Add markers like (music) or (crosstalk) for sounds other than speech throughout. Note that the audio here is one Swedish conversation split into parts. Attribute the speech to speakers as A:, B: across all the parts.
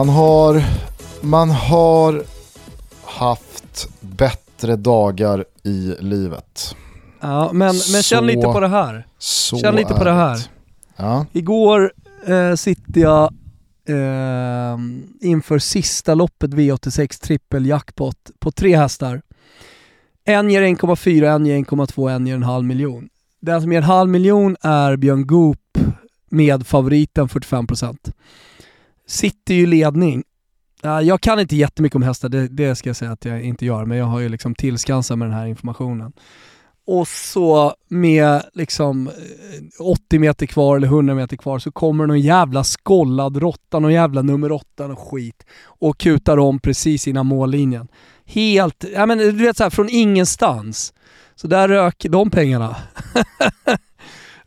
A: Man har, man har haft bättre dagar i livet.
B: Ja, men, men känn lite på det här. Känn lite på det här.
A: Ja.
B: Igår eh, sitter jag eh, inför sista loppet V86 trippel jackpot på tre hästar. En ger 1,4, en ger 1,2, en ger en halv miljon. Den som ger en halv miljon är Björn Goop med favoriten 45%. Sitter ju i ledning. Jag kan inte jättemycket om hästar, det, det ska jag säga att jag inte gör, men jag har ju liksom tillskansat med den här informationen. Och så med liksom eh, 80 meter kvar eller 100 meter kvar så kommer någon jävla skollad råtta, någon jävla nummer åtta och skit och kutar om precis innan mållinjen. Helt, ja men du vet såhär från ingenstans. Så där rök de pengarna. (laughs)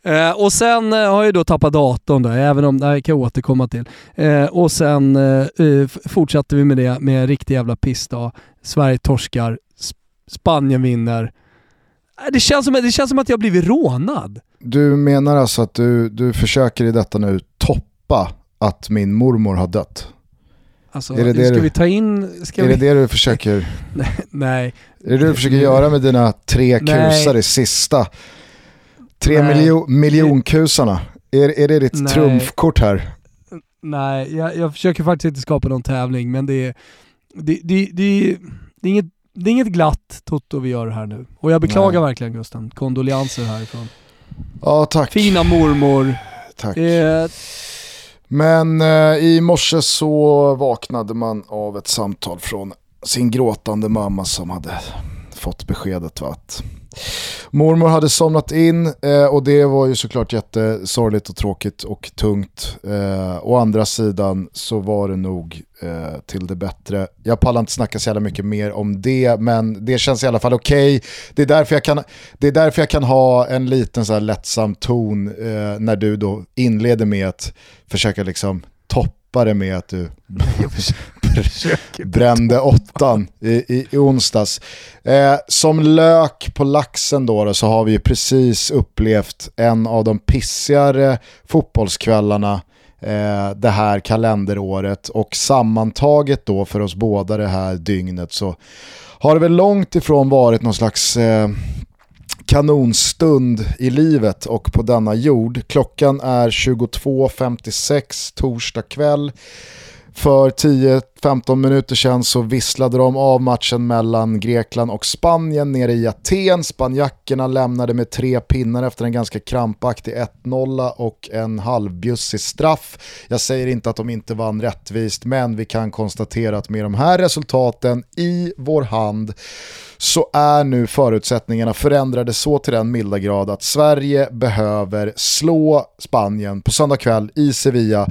B: Eh, och sen eh, har jag då tappat datorn då, även om, det här kan jag återkomma till. Eh, och sen eh, eh fortsatte vi med det med riktig jävla pissdag. Sverige torskar, Sp Spanien vinner. Eh, det känns, som, det känns som att jag blivit rånad.
A: Du menar alltså att du, du försöker i detta nu toppa att min mormor har dött?
B: Alltså, är det det ska du, vi ta in...
A: Är vi... det det du försöker... (laughs)
B: nej.
A: Är det det du försöker göra med dina tre kusar i sista Tre miljo miljonkusarna, är, är det ditt Nej. trumfkort här?
B: Nej, jag, jag försöker faktiskt inte skapa någon tävling men det är, det, det, det, det är inget det är inget glatt Toto vi gör här nu. Och jag beklagar Nej. verkligen Gusten. Kondolianser härifrån.
A: Ja, tack.
B: Fina mormor.
A: Tack. Eh. Men eh, i morse så vaknade man av ett samtal från sin gråtande mamma som hade fått beskedet va, att Mormor hade somnat in eh, och det var ju såklart jättesorgligt och tråkigt och tungt. Eh, å andra sidan så var det nog eh, till det bättre. Jag pallar inte snacka så jävla mycket mer om det, men det känns i alla fall okej. Okay. Det, är därför jag kan, det är därför jag kan ha en liten så här lättsam ton eh, när du då inleder med att försöka liksom toppa det med att du (laughs) brände åttan i, i, i onsdags. Eh, som lök på laxen då, då, så har vi precis upplevt en av de pissigare fotbollskvällarna eh, det här kalenderåret och sammantaget då för oss båda det här dygnet så har det väl långt ifrån varit någon slags eh, kanonstund i livet och på denna jord. Klockan är 22.56 torsdag kväll. För 10-15 minuter sedan så visslade de av matchen mellan Grekland och Spanien nere i Aten. Spanjackerna lämnade med tre pinnar efter en ganska krampaktig 1-0 och en halvbjussig straff. Jag säger inte att de inte vann rättvist, men vi kan konstatera att med de här resultaten i vår hand så är nu förutsättningarna förändrade så till den milda grad att Sverige behöver slå Spanien på söndag kväll i Sevilla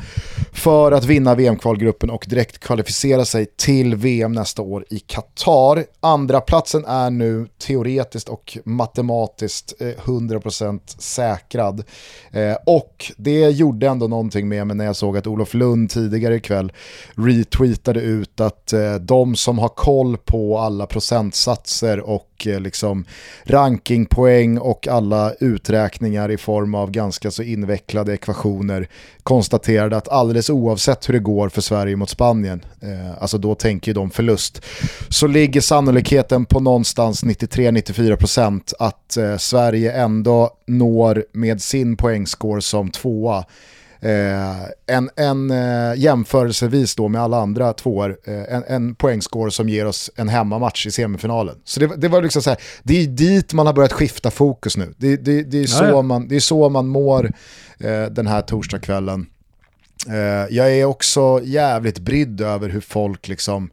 A: för att vinna VM-kvalgruppen och direkt kvalificera sig till VM nästa år i Qatar. Andra platsen är nu teoretiskt och matematiskt eh, 100% säkrad. Eh, och det gjorde ändå någonting med mig när jag såg att Olof Lund tidigare ikväll retweetade ut att eh, de som har koll på alla procentsatser och eh, liksom rankingpoäng och alla uträkningar i form av ganska så invecklade ekvationer konstaterade att alldeles oavsett hur det går för Sverige mot Spanien, eh, alltså då tänker ju de förlust, så ligger sannolikheten på någonstans 93-94% att eh, Sverige ändå når med sin poängscore som tvåa. Eh, en, en eh, jämförelsevis då med alla andra tvåor, eh, en, en poängscore som ger oss en hemmamatch i semifinalen. Så det, det var liksom så här, det är dit man har börjat skifta fokus nu. Det, det, det är, så man, det är så man mår eh, den här torsdagskvällen. Eh, jag är också jävligt brydd över hur folk liksom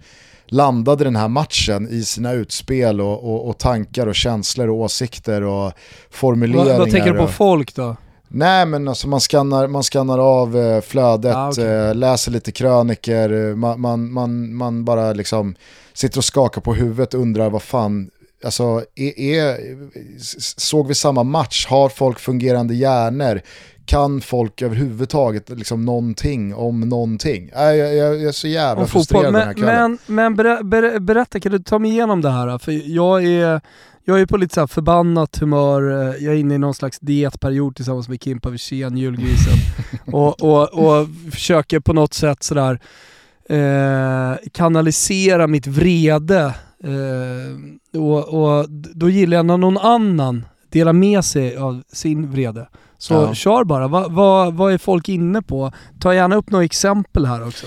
A: landade den här matchen i sina utspel och, och, och tankar och känslor och åsikter och formuleringar. Vad,
B: vad tänker du på folk då?
A: Nej men alltså man skannar, man skannar av eh, flödet, ah, okay. eh, läser lite kröniker, man, man, man, man, bara liksom sitter och skakar på huvudet och undrar vad fan, alltså är, är, såg vi samma match? Har folk fungerande hjärnor? Kan folk överhuvudtaget liksom någonting om någonting? Jag, jag, jag är så jävla
B: Om
A: frustrerad
B: fotboll.
A: den här
B: Men,
A: kvällen.
B: men, men ber, ber, berätta, kan du ta mig igenom det här? För jag är, jag är på lite så förbannat humör, eh, jag är inne i någon slags dietperiod tillsammans med Kimpa Wirsén, julgrisen. (laughs) och, och, och försöker på något sätt sådär eh, kanalisera mitt vrede. Eh, och, och då gillar jag när någon annan delar med sig av sin vrede. Så
A: Ja.
B: kör bara, vad vad- vad är folk inne på? Ta gärna upp några exempel här också.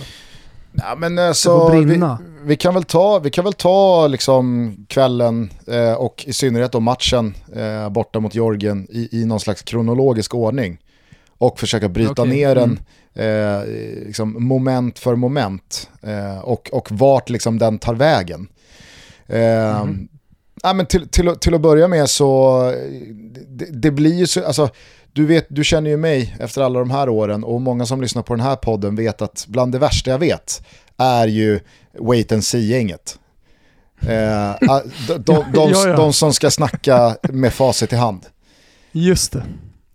A: Ja, men alltså, vi, vi kan väl ta, vi kan väl ta liksom kvällen eh, och i synnerhet då matchen eh, borta mot Georgien i, i någon slags kronologisk ordning. Och försöka bryta
B: Okej,
A: ner den
B: mm.
A: eh, liksom moment för moment eh, och, och vart liksom den tar vägen. Eh,
B: Mhm.
A: ja, men till, till, till att börja med så, det, det blir ju så, alltså, du, vet, du känner ju mig efter alla de här åren och många som lyssnar på den här podden vet att bland det värsta jag vet är ju wait and see-gänget. Eh, ah, de, de, (laughs) de,
B: Ja, ja.
A: de som ska snacka med facit i hand.
B: Just det.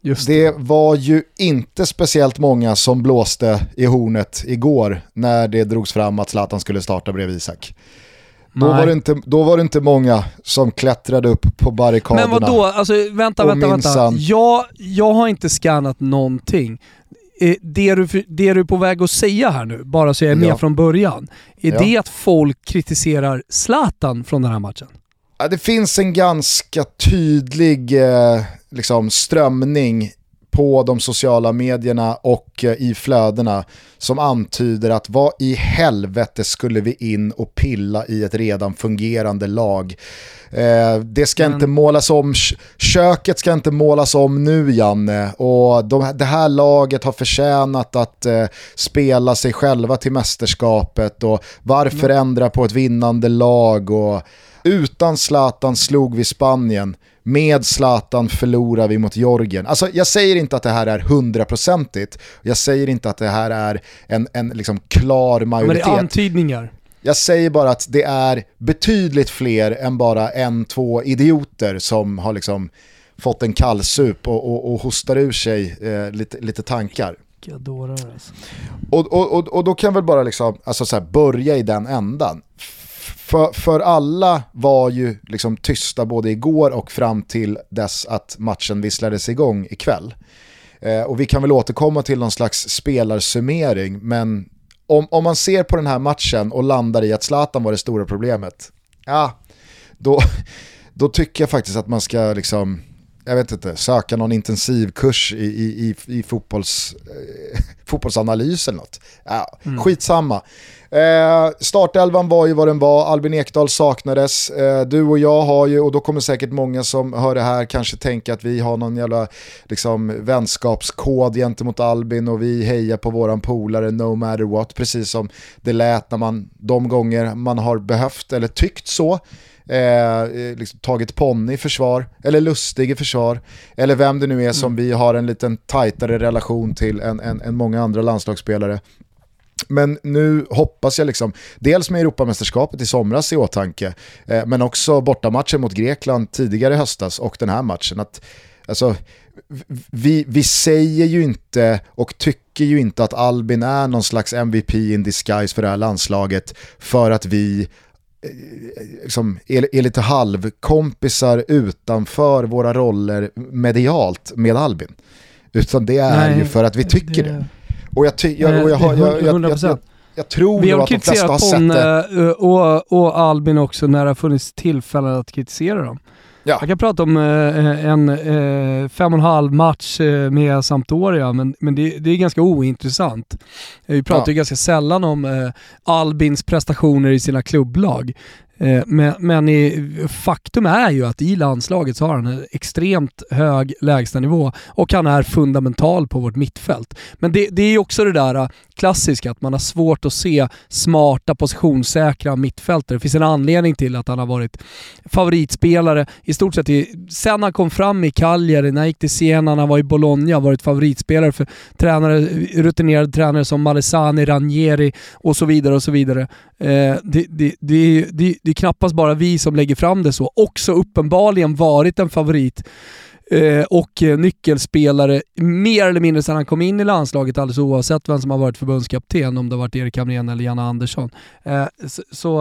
B: Just det.
A: Det var ju inte speciellt många som blåste i hornet igår när det drogs fram att Zlatan skulle starta bredvid Isak. Då
B: Nej.
A: var, det inte, då var det inte många som klättrade upp på barrikaderna.
B: Men vad då? Alltså vänta, vänta, vänta. Jag, jag har inte scannat någonting. Eh, Det du, det du är på väg att säga här nu, bara så jag är med
A: Ja.
B: från början, är
A: Ja.
B: det att folk kritiserar Zlatan från den här matchen?
A: Ja, det finns en ganska tydlig eh, liksom, strömning på de sociala medierna och eh, i flödena som antyder att vad i helvete skulle vi in och pilla i ett redan fungerande lag. Eh, det ska
B: Men-
A: inte målas om, Kö- köket ska inte målas om nu Janne. Och de, det här laget har förtjänat att eh, spela sig själva till mästerskapet. Och varför ändra på ett vinnande lag? Och utan Zlatan slog vi Spanien. Med Zlatan förlorar vi mot Georgien. Alltså jag säger inte att det här är hundraprocentigt. Jag säger inte att det här är en, en liksom klar
B: Men det
A: majoritet.
B: är antydningar.
A: Jag säger bara att det är betydligt fler än bara en, två idioter som har liksom fått en kallsup och, och, och hostar ur sig eh, lite, lite tankar.
B: Dårar alltså.
A: Och, och, och, och då kan väl bara liksom, alltså så här, börja i den ändan. För, för alla var ju liksom tysta både igår och fram till dess att matchen visslades igång ikväll. Eh, och vi kan väl återkomma till någon slags spelarsummering, men om, om man ser på den här matchen och landar i att Zlatan var det stora problemet, ja, då, då tycker jag faktiskt att man ska liksom, jag vet inte, söka någon intensivkurs i, i, i, i fotbolls, eh, fotbollsanalys eller något. Ja, Skitsamma. Eh, startelvan var ju vad den var, Albin Ekdal saknades. Eh, du och jag har ju, och då kommer säkert många som hör det här kanske tänka att vi har någon jävla liksom, vänskapskod gentemot Albin och vi hejar på våran polare no matter what, precis som det lät när man, de gånger man har behövt eller tyckt så. Eh, eh, liksom, tagit Ponny i försvar, eller Lustig i försvar, eller vem det nu är som vi har en liten tajtare relation till än, än, än många andra landslagsspelare. Men nu hoppas jag liksom, dels med Europamästerskapet i somras i åtanke, eh, men också bortamatchen mot Grekland tidigare i höstas och den här matchen, att alltså, vi, vi säger ju inte och tycker ju inte att Albin är någon slags MVP in disguise för det här landslaget för att vi eh, liksom, är, är lite halvkompisar utanför våra roller medialt med Albin. Utan det är
B: Nej,
A: ju för att vi tycker det. Och jag, ty- jag,
B: Nej,
A: och jag, har- jag, jag, jag,
B: 100%.
A: jag, tror
B: Vi
A: nog
B: har
A: att de flesta har
B: kritiserat
A: sett det.
B: och, och Albin också när det har funnits tillfällen att kritisera dem.
A: Ja.
B: Jag kan prata om eh, en eh, fem och en halv match eh, med Sampdoria, men, men det, det är ganska ointressant. Eh, Vi pratar
A: Ja.
B: ju ganska sällan om eh, Albins prestationer i sina klubblag. Eh, men, men i, faktum är ju att i landslaget så har han en extremt hög lägstanivå och han är fundamental på vårt mittfält. Men det, det är ju också det där eh, klassiska att man har svårt att se smarta positionssäkra mittfältare. Det finns en anledning till att han har varit favoritspelare i stort sett i, sen han kom fram i Cagliari, när han gick till Siena, när han var i Bologna, varit favoritspelare för tränare, rutinerade tränare som Malesani, Ranieri och så vidare och så vidare. Eh, det, det, det, det, det är knappast bara vi som lägger fram det så. Också uppenbarligen varit en favorit eh, och eh, nyckelspelare mer eller mindre sedan han kom in i landslaget alldeles oavsett vem som har varit förbundskapten, om det har varit Erik Hamrén eller Janne Andersson. Eh, så,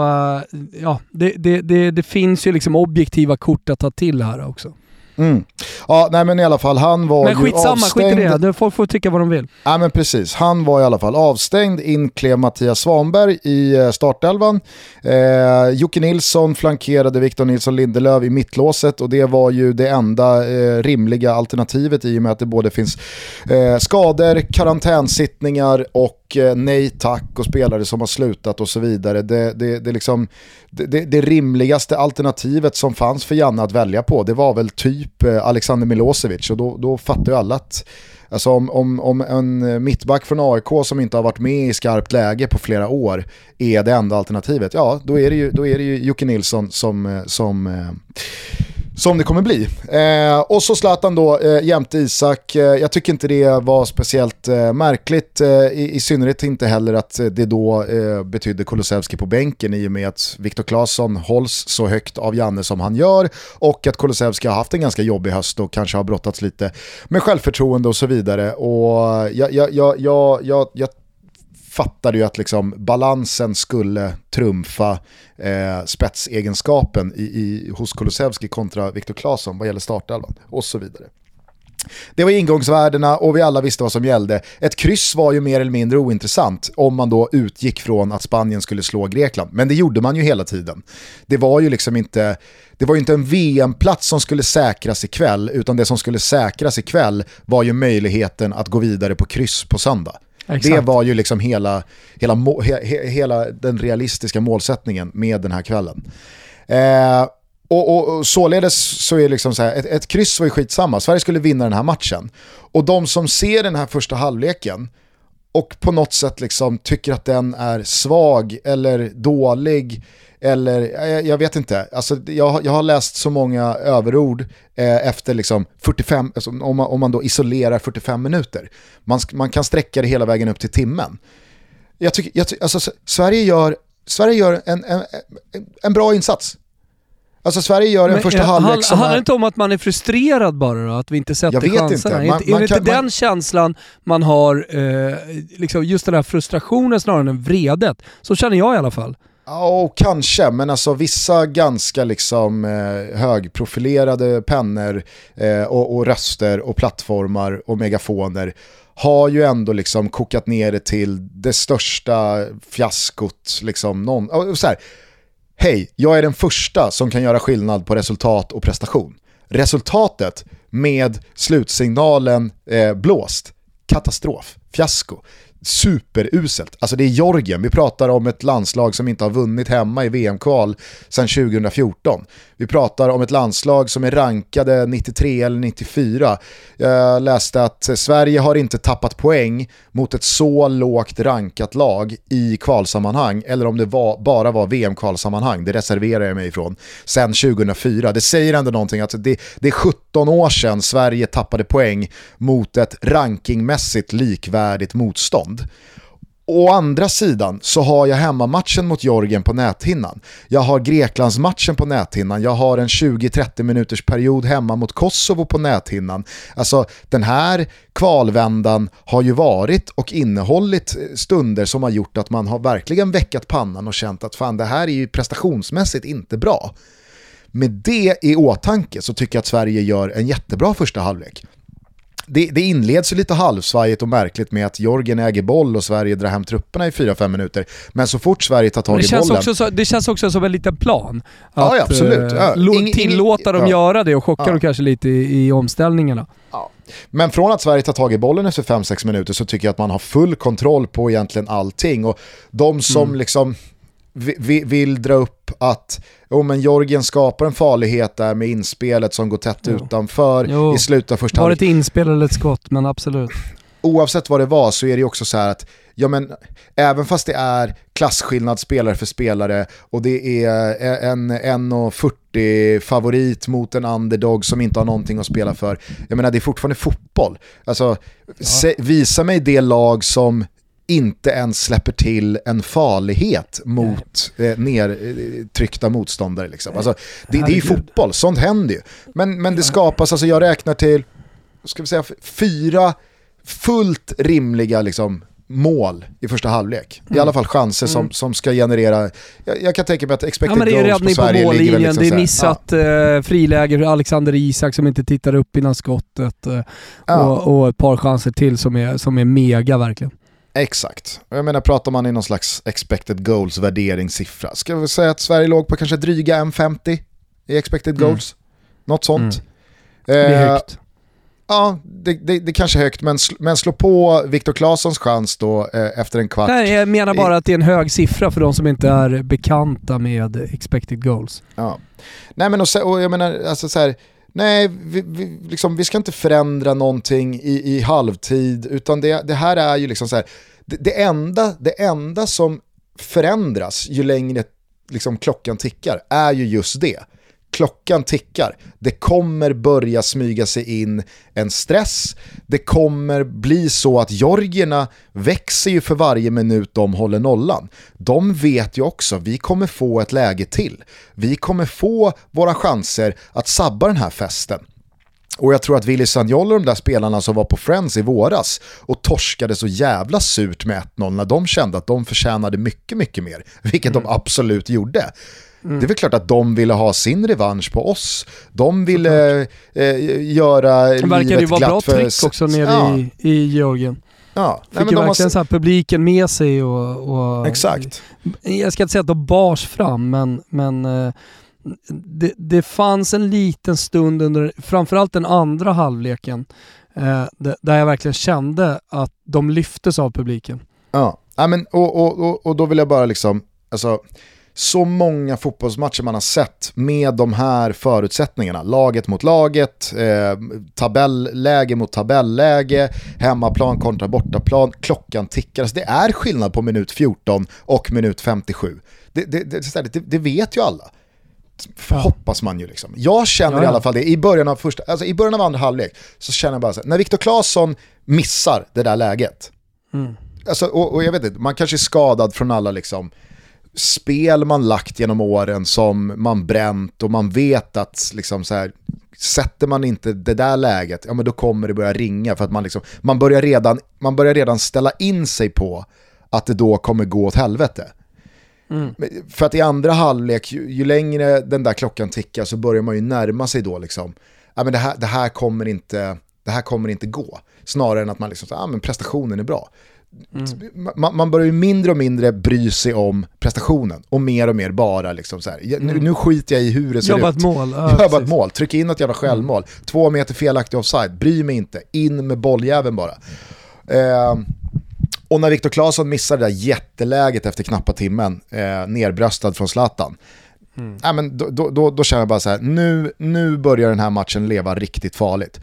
B: ja, det, det, det, det finns ju liksom objektiva kort att ta till här också.
A: Mm. Ja, nej men i alla fall han var
B: men
A: ju
B: skitsamma,
A: avstängd.
B: skit i det. Folk får tycka vad de vill.
A: Ja men precis, han var i alla fall avstängd, in klev Mattias Svanberg i eh, startelvan. Eh, Jocke Nilsson flankerade Victor Nilsson Lindelöf i mittlåset och det var ju det enda eh, rimliga alternativet i och med att det både finns eh, skador, karantänsittningar och och eh, nej tack och spelare som har slutat och så vidare. Det, det, det, liksom, det, det, rimligaste alternativet som fanns för Janne att välja på det var väl typ eh, Alexander Milosevic och då, då fattar ju alla att Alltså om, om, om en mittback från AIK som inte har varit med i skarpt läge på flera år är det enda alternativet, ja då är det ju, då är det ju Jocke Nilsson som, eh, som eh, som det kommer bli. Eh, och så Zlatan då eh, jämte Isak. Eh, jag tycker inte det var speciellt eh, märkligt, eh, i, i, synnerhet inte heller att det då eh, betydde Kulusevski på bänken i och med att Viktor Claesson hålls så högt av Janne som han gör och att Kulusevski har haft en ganska jobbig höst och kanske har brottats lite med självförtroende och så vidare. Och jag, jag, jag, jag, jag, jag fattade ju att liksom balansen skulle trumfa eh, spetsegenskapen i, i, hos Kulusevski kontra Viktor Claesson vad gäller startelvan och så vidare. Det var ingångsvärdena och vi alla visste vad som gällde. Ett kryss var ju mer eller mindre ointressant om man då utgick från att Spanien skulle slå Grekland. Men det gjorde man ju hela tiden. Det var ju liksom inte, det var ju inte en VM-plats som skulle säkras ikväll, utan det som skulle säkras ikväll var ju möjligheten att gå vidare på kryss på söndag. Exakt. Det var ju liksom hela, hela, he, hela den realistiska målsättningen med den här kvällen. Eh, och, och, och således så är det liksom så här, ett, ett kryss var ju skitsamma, Sverige skulle vinna den här matchen. Och de som ser den här första halvleken och på något sätt liksom tycker att den är svag eller dålig eller jag, jag vet inte, alltså, jag, jag har läst så många överord eh, efter liksom 45, alltså, om, man, om man då isolerar 45 minuter. Man, man kan sträcka det hela vägen upp till timmen. Jag tycker, jag, alltså, Sverige gör, Sverige gör en, en, en bra insats. Alltså Sverige gör en Men, första halvlek som
B: Handlar det inte om att man är frustrerad bara då? Att vi inte sätter chanserna? Jag vet chanserna? Inte. Man, är, man det kan, inte man... den känslan man har, eh, liksom just den här frustrationen snarare än vredet? Så känner jag i alla fall.
A: Ja, kanske, men alltså vissa ganska liksom eh, högprofilerade pennor eh, och, och röster och plattformar och megafoner har ju ändå liksom kokat ner det till det största fiaskot. Liksom någon, så här, Hej, jag är den första som kan göra skillnad på resultat och prestation. Resultatet med slutsignalen eh, blåst, katastrof, fiasko superuselt. Alltså det är Georgien, vi pratar om ett landslag som inte har vunnit hemma i VM-kval sedan 2014. Vi pratar om ett landslag som är rankade 93 eller 94. Jag läste att Sverige har inte tappat poäng mot ett så lågt rankat lag i kvalsammanhang, eller om det var, bara var VM-kvalsammanhang, det reserverar jag mig ifrån, Sen 2004. Det säger ändå någonting att det, det är 17 år sedan Sverige tappade poäng mot ett rankingmässigt likvärdigt motstånd. Å andra sidan så har jag hemmamatchen mot Georgien på näthinnan. Jag har Greklandsmatchen på näthinnan. Jag har en 20-30 minuters period hemma mot Kosovo på näthinnan. Alltså den här kvalvändan har ju varit och innehållit stunder som har gjort att man har verkligen väckat pannan och känt att fan det här är ju prestationsmässigt inte bra. Med det i åtanke så tycker jag att Sverige gör en jättebra första halvlek det, det inleds ju lite halvsvajigt och märkligt med att Jorgen äger boll och Sverige drar hem trupperna i 4-5 minuter. Men så fort Sverige tar tag i bollen...
B: Också så, det känns också som en liten plan.
A: Att, ja, absolut. Ja.
B: Eh, ing, tillåta dem ja. göra det och chocka ja. dem kanske lite i, i omställningarna.
A: Ja. Men från att Sverige tar tag i bollen efter 5-6 minuter så tycker jag att man har full kontroll på egentligen allting. Och de som mm. liksom vill dra upp att oh, men Jorgen skapar en farlighet där med inspelet som går tätt jo. utanför jo. i slutet av första.
B: Var det ett inspel eller ett skott, men absolut.
A: Oavsett vad det var så är det också så att ja, men, även fast det är klasskillnad spelare för spelare och det är en 1,40 favorit mot en underdog som inte har någonting att spela för. Jag menar det är fortfarande fotboll. Alltså, ja. se, visa mig det lag som inte ens släpper till en farlighet mot eh, nertryckta motståndare. Liksom. Alltså, det, det är ju fotboll, sånt händer ju. Men, men det skapas, alltså jag räknar till, ska vi säga, fyra fullt rimliga liksom, mål i första halvlek. Mm. I alla fall chanser som, mm. som ska generera, jag, jag kan tänka mig att expected ja, men det är goals på Sverige på ligger väl liksom
B: Det är missat ja. eh, friläge, Alexander Isak som inte tittar upp innan skottet eh, ja. och, och, ett par chanser till som är, som är mega verkligen.
A: Exakt. Jag menar, pratar man i någon slags expected goals värderingssiffra, ska vi säga att Sverige låg på kanske dryga 1,50 i expected mm. goals? Något sånt. Mm.
B: Det är högt. Eh,
A: Ja, det, det, det kanske är högt, men, sl men slå på Viktor Claessons chans då eh, efter en kvart.
B: Nej, jag menar bara att det är en hög siffra för de som inte är bekanta med expected goals.
A: Ja. Nej men och, och jag menar, alltså så här, nej, vi, vi, liksom, vi ska inte förändra någonting i, i halvtid, utan det, det här är ju liksom så här, det, det, enda, det enda som förändras ju längre liksom, klockan tickar är ju just det klockan tickar. Det kommer börja smyga sig in en stress. Det kommer bli så att Georgierna växer ju för varje minut de håller nollan. De vet ju också, vi kommer få ett läge till. Vi kommer få våra chanser att sabba den här festen. Och jag tror att Willy Sagnol och de där spelarna som var på Friends i våras och torskade så jävla surt med 1-0 när de kände att de förtjänade mycket, mycket mer, vilket mm. de absolut gjorde. Mm. Det är väl klart att de ville ha sin revansch på oss. De ville eh, göra livet glatt för... Det verkade ju vara bra tryck
B: också nere ja. i, i Georgien. Ja, Fick nej, ju verkligen har... så här publiken med sig och, och,
A: Exakt.
B: Jag ska inte säga att de bars fram, men, men eh, det, det fanns en liten stund under, framförallt den andra halvleken, eh, där jag verkligen kände att de lyftes av publiken.
A: Ja, ja men, och, och, och, och då vill jag bara liksom, alltså, så många fotbollsmatcher man har sett med de här förutsättningarna. Laget mot laget, eh, tabelläge mot tabelläge, hemmaplan kontra bortaplan, klockan tickar. Alltså det är skillnad på minut 14 och minut 57. Det, det, det, det vet ju alla. Ja. Hoppas man ju liksom. Jag känner ja, ja. i alla fall det i början av, första, alltså i början av andra halvlek så känner jag bara så här, när Viktor Claesson missar det där läget, mm. alltså, och, och, jag vet inte, man kanske är skadad från alla liksom spel man lagt genom åren som man bränt och man vet att liksom så här, sätter man inte det där läget, ja men då kommer det börja ringa för att man, liksom, man, börjar redan, man börjar redan ställa in sig på att det då kommer gå åt helvete. Mm. För att i andra halvlek, ju, ju, längre den där klockan tickar så börjar man ju närma sig då liksom, ja men det här, det här, kommer, inte, det här kommer inte gå. Snarare än att man liksom, ja men prestationen är bra. Mm. Man, man, börjar ju mindre och mindre bry sig om prestationen och mer och mer bara liksom så här, nu, mm. nu skiter jag i hur det ser
B: Jobba
A: ut.
B: Mål.
A: Ja, Jobba ett mål, tryck in ett jävla självmål. Mm. Två meter felaktig offside, bry mig inte, in med bolljäveln bara. Eh, och när Viktor Claesson missar det där jätteläget efter knappa timmen, eh, nerbröstad från Zlatan, mm. äh, men då, då, då, då, känner jag bara så här, nu, nu börjar den här matchen leva riktigt farligt.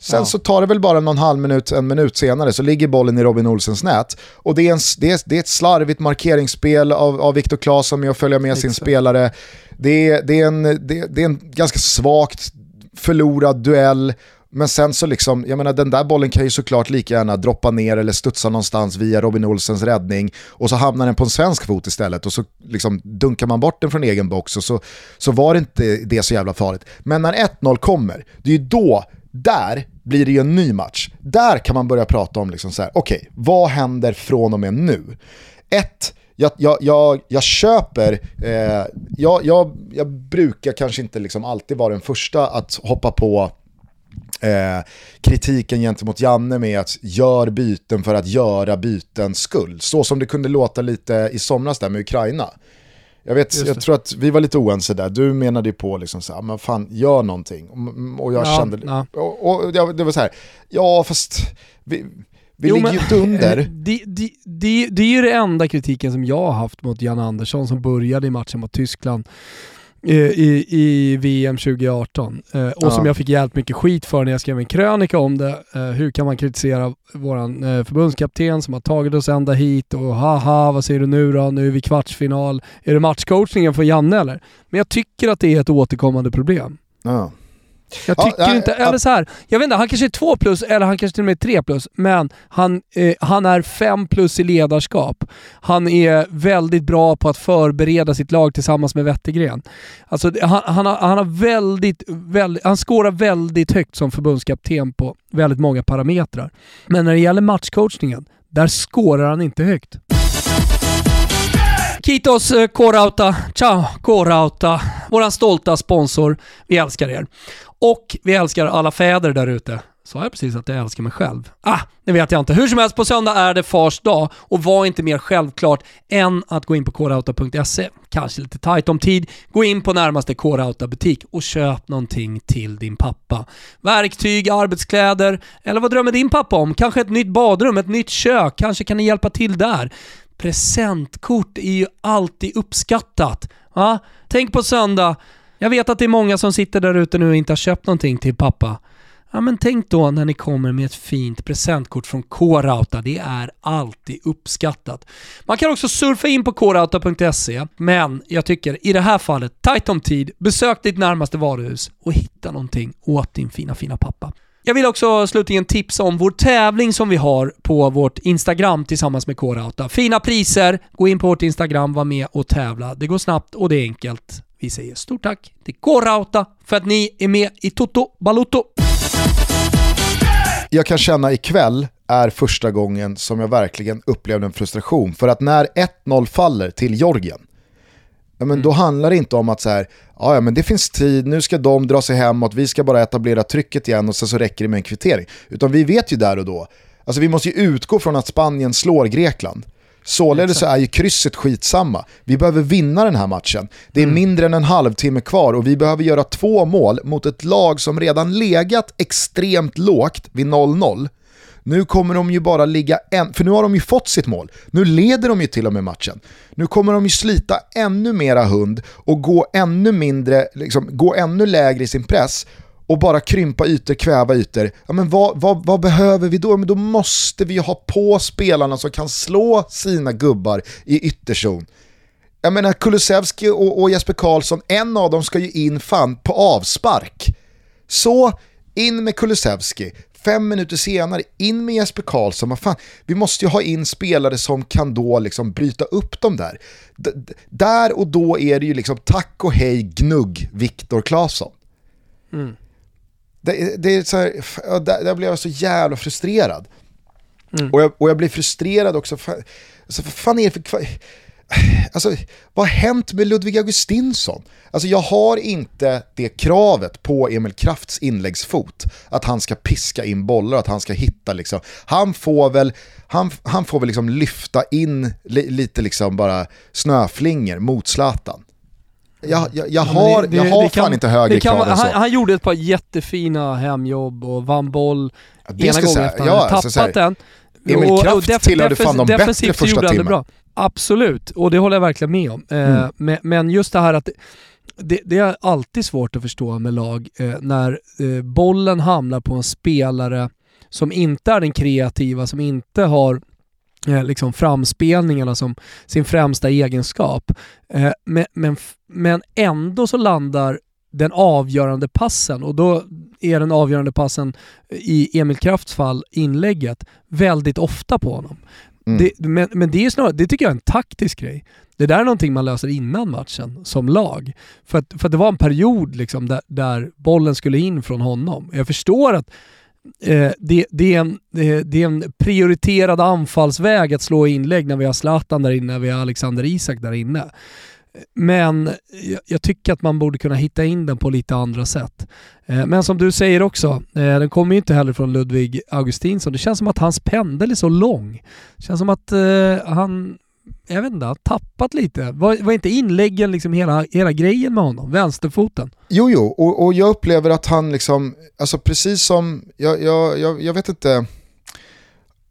A: Sen ja. så tar det väl bara någon halv minut, en minut senare så ligger bollen i Robin Olsens nät. Och det är, en, det är, det är ett slarvigt markeringsspel av, av Viktor Claesson med att följa med Exakt. sin spelare. Det är, det, är en, det, det är en ganska svagt förlorad duell. Men sen så liksom, jag menar den där bollen kan ju såklart lika gärna droppa ner eller studsa någonstans via Robin Olsens räddning och så hamnar den på en svensk fot istället och så liksom dunkar man bort den från egen box och så, så var det inte det så jävla farligt. Men när 1-0 kommer, det är ju då där blir det ju en ny match. Där kan man börja prata om, liksom så här, okej, okay, vad händer från och med nu? Ett, jag, jag, jag, jag köper, eh, jag, jag, jag brukar kanske inte liksom alltid vara den första att hoppa på eh, kritiken gentemot Janne med att gör byten för att göra byten skull. Så som det kunde låta lite i somras där med Ukraina. Jag, vet, jag tror att vi var lite oense där. Du menade ju på liksom så här, men fan gör någonting. Och jag ja, kände, ja. och, och det var så här, ja fast vi, vi jo, ligger ju inte under. (laughs)
B: Det, det, det, det är ju det enda kritiken som jag har haft mot Jan Andersson som började i matchen mot Tyskland i, i VM 2018 eh, och ja. som jag fick jävligt mycket skit för när jag skrev en krönika om det. Eh, hur kan man kritisera våran eh, förbundskapten som har tagit oss ända hit och haha vad säger du nu då? Nu är vi kvartsfinal. Är det matchcoachningen för Janne eller? Men jag tycker att det är ett återkommande problem.
A: Ja.
B: Jag
A: Ja,
B: tycker
A: nej,
B: inte,
A: ja.
B: eller så här, jag vet inte, han kanske är 2 plus eller han kanske till och med är 3 plus, men han, eh, han är 5 plus i ledarskap. Han är väldigt bra på att förbereda sitt lag tillsammans med Wettergren. Alltså, han, han, har, han, har väldigt, väldigt, han skårar väldigt högt som förbundskapten på väldigt många parametrar. Men när det gäller matchcoachningen, där skårar han inte högt. Kitos eh, K-Rauta. Ciao K-Rauta. Våran stolta sponsor. Vi älskar er. Och vi älskar alla fäder där ute. Sa jag precis att jag älskar mig själv? Ah, det vet jag inte. Hur som helst, på söndag är det fars dag och var inte mer självklart än att gå in på korauta.se. Kanske lite tajt om tid. Gå in på närmaste K-Rauta-butik och köp någonting till din pappa. Verktyg, arbetskläder eller vad drömmer din pappa om? Kanske ett nytt badrum, ett nytt kök. Kanske kan ni hjälpa till där. Presentkort är ju alltid uppskattat. Va? Tänk på söndag. Jag vet att det är många som sitter där ute nu och inte har köpt någonting till pappa. Ja men tänk då när ni kommer med ett fint presentkort från K-Rauta. Det är alltid uppskattat. Man kan också surfa in på krauta.se, men jag tycker i det här fallet, tajt om tid, besök ditt närmaste varuhus och hitta någonting åt din fina, fina pappa. Jag vill också slutligen tipsa om vår tävling som vi har på vårt Instagram tillsammans med K-Rauta. Fina priser, gå in på vårt Instagram, var med och tävla. Det går snabbt och det är enkelt. Vi säger stort tack till K-Rauta för att ni är med i Toto Balutto.
A: jag kan känna ikväll är första gången som jag verkligen upplevde en frustration. För att när 1-0 faller till Georgien, ja, men då handlar det inte om att så här, ja, men det finns tid, nu ska de dra sig hemåt, vi ska bara etablera trycket igen och sen så räcker det med en kvittering. Utan vi vet ju där och då, alltså vi måste ju utgå från att Spanien slår Grekland. Således så är ju krysset skitsamma. Vi behöver vinna den här matchen. Det är mindre än en halvtimme kvar och vi behöver göra två mål mot ett lag som redan legat extremt lågt vid 0-0. Nu kommer de ju bara ligga en, för nu har de ju fått sitt mål. Nu leder de ju till och med matchen. Nu kommer de ju slita ännu mera hund och gå ännu mindre, liksom, gå ännu lägre i sin press och bara krympa ytor, kväva ytor. Ja, men vad, vad, vad behöver vi då? Men då måste vi ju ha på spelarna som kan slå sina gubbar i ytterzon. Jag menar Kulusevski och, och Jesper Karlsson, en av dem ska ju in fan på avspark. Så in med Kulusevski, fem minuter senare in med Jesper Karlsson. Vad fan, vi måste ju ha in spelare som kan då liksom bryta upp dem där. D- där och då är det ju liksom tack och hej gnugg Viktor Claesson. Det, det är så här, där, där blev jag så jävla frustrerad. Och, jag, och jag blir frustrerad också, för, alltså, vad fan är det för... Alltså, vad har hänt med Ludvig Augustinsson? Alltså, jag har inte det kravet på Emil Krafts inläggsfot, att han ska piska in bollar, att han ska hitta liksom. Han får väl, han, han får väl liksom lyfta in li, lite liksom bara snöflingor mot Zlatan. Jag, jag, jag har,
B: Men det-
A: jag
B: det-
A: har
B: det
A: fan
B: kan-
A: inte högre
B: det kan
A: krav än så.
B: han, han gjorde ett par jättefina hemjobb och vann boll
A: Ja, det
B: ena gången efter
A: ja,
B: han
A: här,
B: tappat den.
A: Emil Kraft tillhörde fan de bättre första
B: det
A: timmen.
B: bra. Absolut, och det håller jag verkligen med om. Eh,
A: Mm.
B: men, men just det här att det, det är alltid svårt att förstå med lag eh, när eh, bollen hamnar på en spelare som inte är den kreativa, som inte har liksom framspelningarna som sin främsta egenskap. Men, men, men ändå så landar den avgörande passen och då är den avgörande passen i Emil Krafts fall inlägget väldigt ofta på honom.
A: Mm.
B: Det, men, men det är snarare, det tycker jag är en taktisk grej. Det där är någonting man löser innan matchen som lag. För att, för att det var en period liksom där, där bollen skulle in från honom. Jag förstår att eh, det, det, är en, det, det är en prioriterad anfallsväg att slå inlägg när vi har Zlatan där inne, när vi har Alexander Isak där inne. Men jag, tycker att man borde kunna hitta in den på lite andra sätt. Eh, men som du säger också, eh, den kommer ju inte heller från Ludvig Augustinsson. Det känns som att hans pendel är så lång. Det känns som att eh, han, jag vet inte, har tappat lite. Var, var inte inläggen liksom hela, hela grejen med honom? Vänsterfoten?
A: Jo, jo, och, och jag upplever att han liksom, alltså precis som, jag, jag, jag, jag vet inte,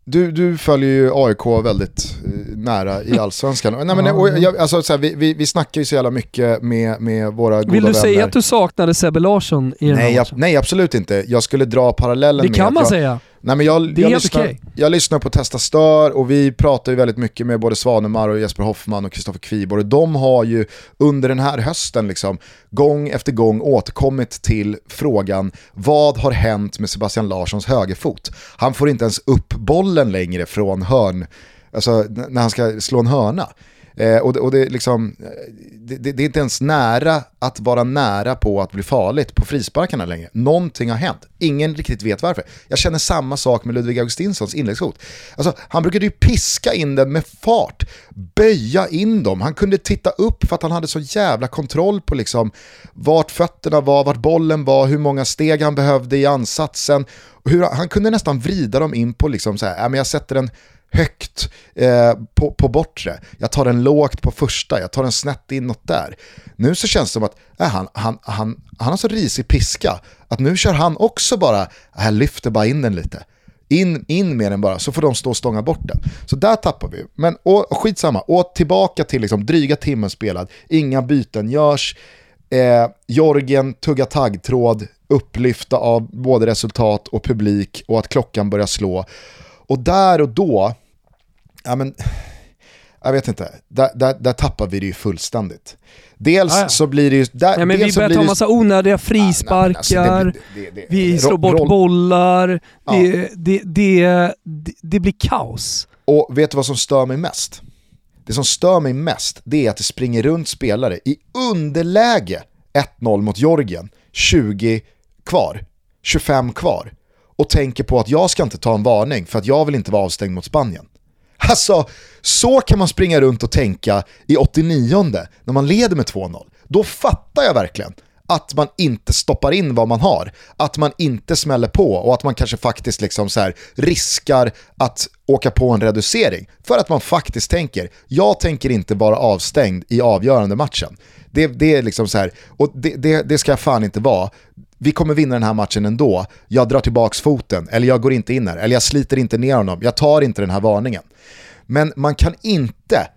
A: du, du följer ju AIK väldigt eh, nära i (laughs) allsvenskan. Nej, men, och jag, alltså, så här, vi, vi, vi snackar ju så jävla mycket med, med våra goda
B: Vill du
A: vänner.
B: säga att du saknade Sebbe Larsson i den här
A: nej, jag,
B: matchen?
A: nej, absolut inte. Jag skulle dra parallellen
B: Det
A: med
B: kan
A: att
B: man
A: jag,
B: säga.
A: Nej, men jag,
B: Det är
A: jag, lyssnar,
B: okej.
A: jag lyssnar på Testa Stör och vi pratar ju väldigt mycket med både Svanemar och Jesper Hoffman och Kristoffer Kviborg. De har ju under den här hösten liksom, gång efter gång återkommit till frågan vad har hänt med Sebastian Larssons högerfot? Han får inte ens upp bollen längre från hörn, alltså när han ska slå en hörna. Eh, och det, och det, är liksom, eh, det, det, är inte ens nära att vara nära på att bli farligt på frisparkarna längre. Någonting har hänt. Ingen riktigt vet varför. Jag känner samma sak med Ludvig Augustinssons inläggshot. Alltså, han brukade ju piska in den med fart, böja in dem. Han kunde titta upp för att han hade så jävla kontroll på liksom vart fötterna var, vart bollen var, hur många steg han behövde i ansatsen. Hur, han kunde nästan vrida dem in på liksom så här, äh, men jag sätter den högt eh, på, på bortre, jag tar den lågt på första, jag tar den snett inåt där. Nu så känns det som att äh, han, han, han, han har så risig piska att nu kör han också bara, eh, här lyfter bara in den lite. In, in med den bara, så får de stå och stånga bort den. Så där tappar vi. Men och, och skitsamma, och tillbaka till liksom dryga timmen spelad, inga byten görs. Eh, Jorgen tugga taggtråd, upplyfta av både resultat och publik och att klockan börjar slå. Och där och då, ja men, jag vet inte, där, där, där tappar vi det ju fullständigt. Dels
B: Ja, ja.
A: så blir det ju... Där,
B: Nej, men vi börjar ta
A: det-
B: massa onödiga frisparkar,
A: alltså, det- det- det-
B: vi slår bort
A: roll-
B: bollar,
A: Ja.
B: det, blir kaos.
A: Och vet du vad som stör mig mest? Det som stör mig mest det är att det springer runt spelare i underläge 1-0 mot Georgien, 20 kvar, 25 kvar och tänker på att jag ska inte ta en varning för att jag vill inte vara avstängd mot Spanien. Alltså, så kan man springa runt och tänka i 89 när man leder med 2-0. Då fattar jag verkligen att man inte stoppar in vad man har, att man inte smäller på och att man kanske faktiskt liksom så här riskar att åka på en reducering. För att man faktiskt tänker, jag tänker inte vara avstängd i avgörande matchen. Det, det är liksom så här, och det, det, det ska jag fan inte vara. Vi kommer vinna den här matchen ändå, jag drar tillbaks foten, eller jag går inte in här, eller jag sliter inte ner honom, jag tar inte den här varningen. Men man kan inte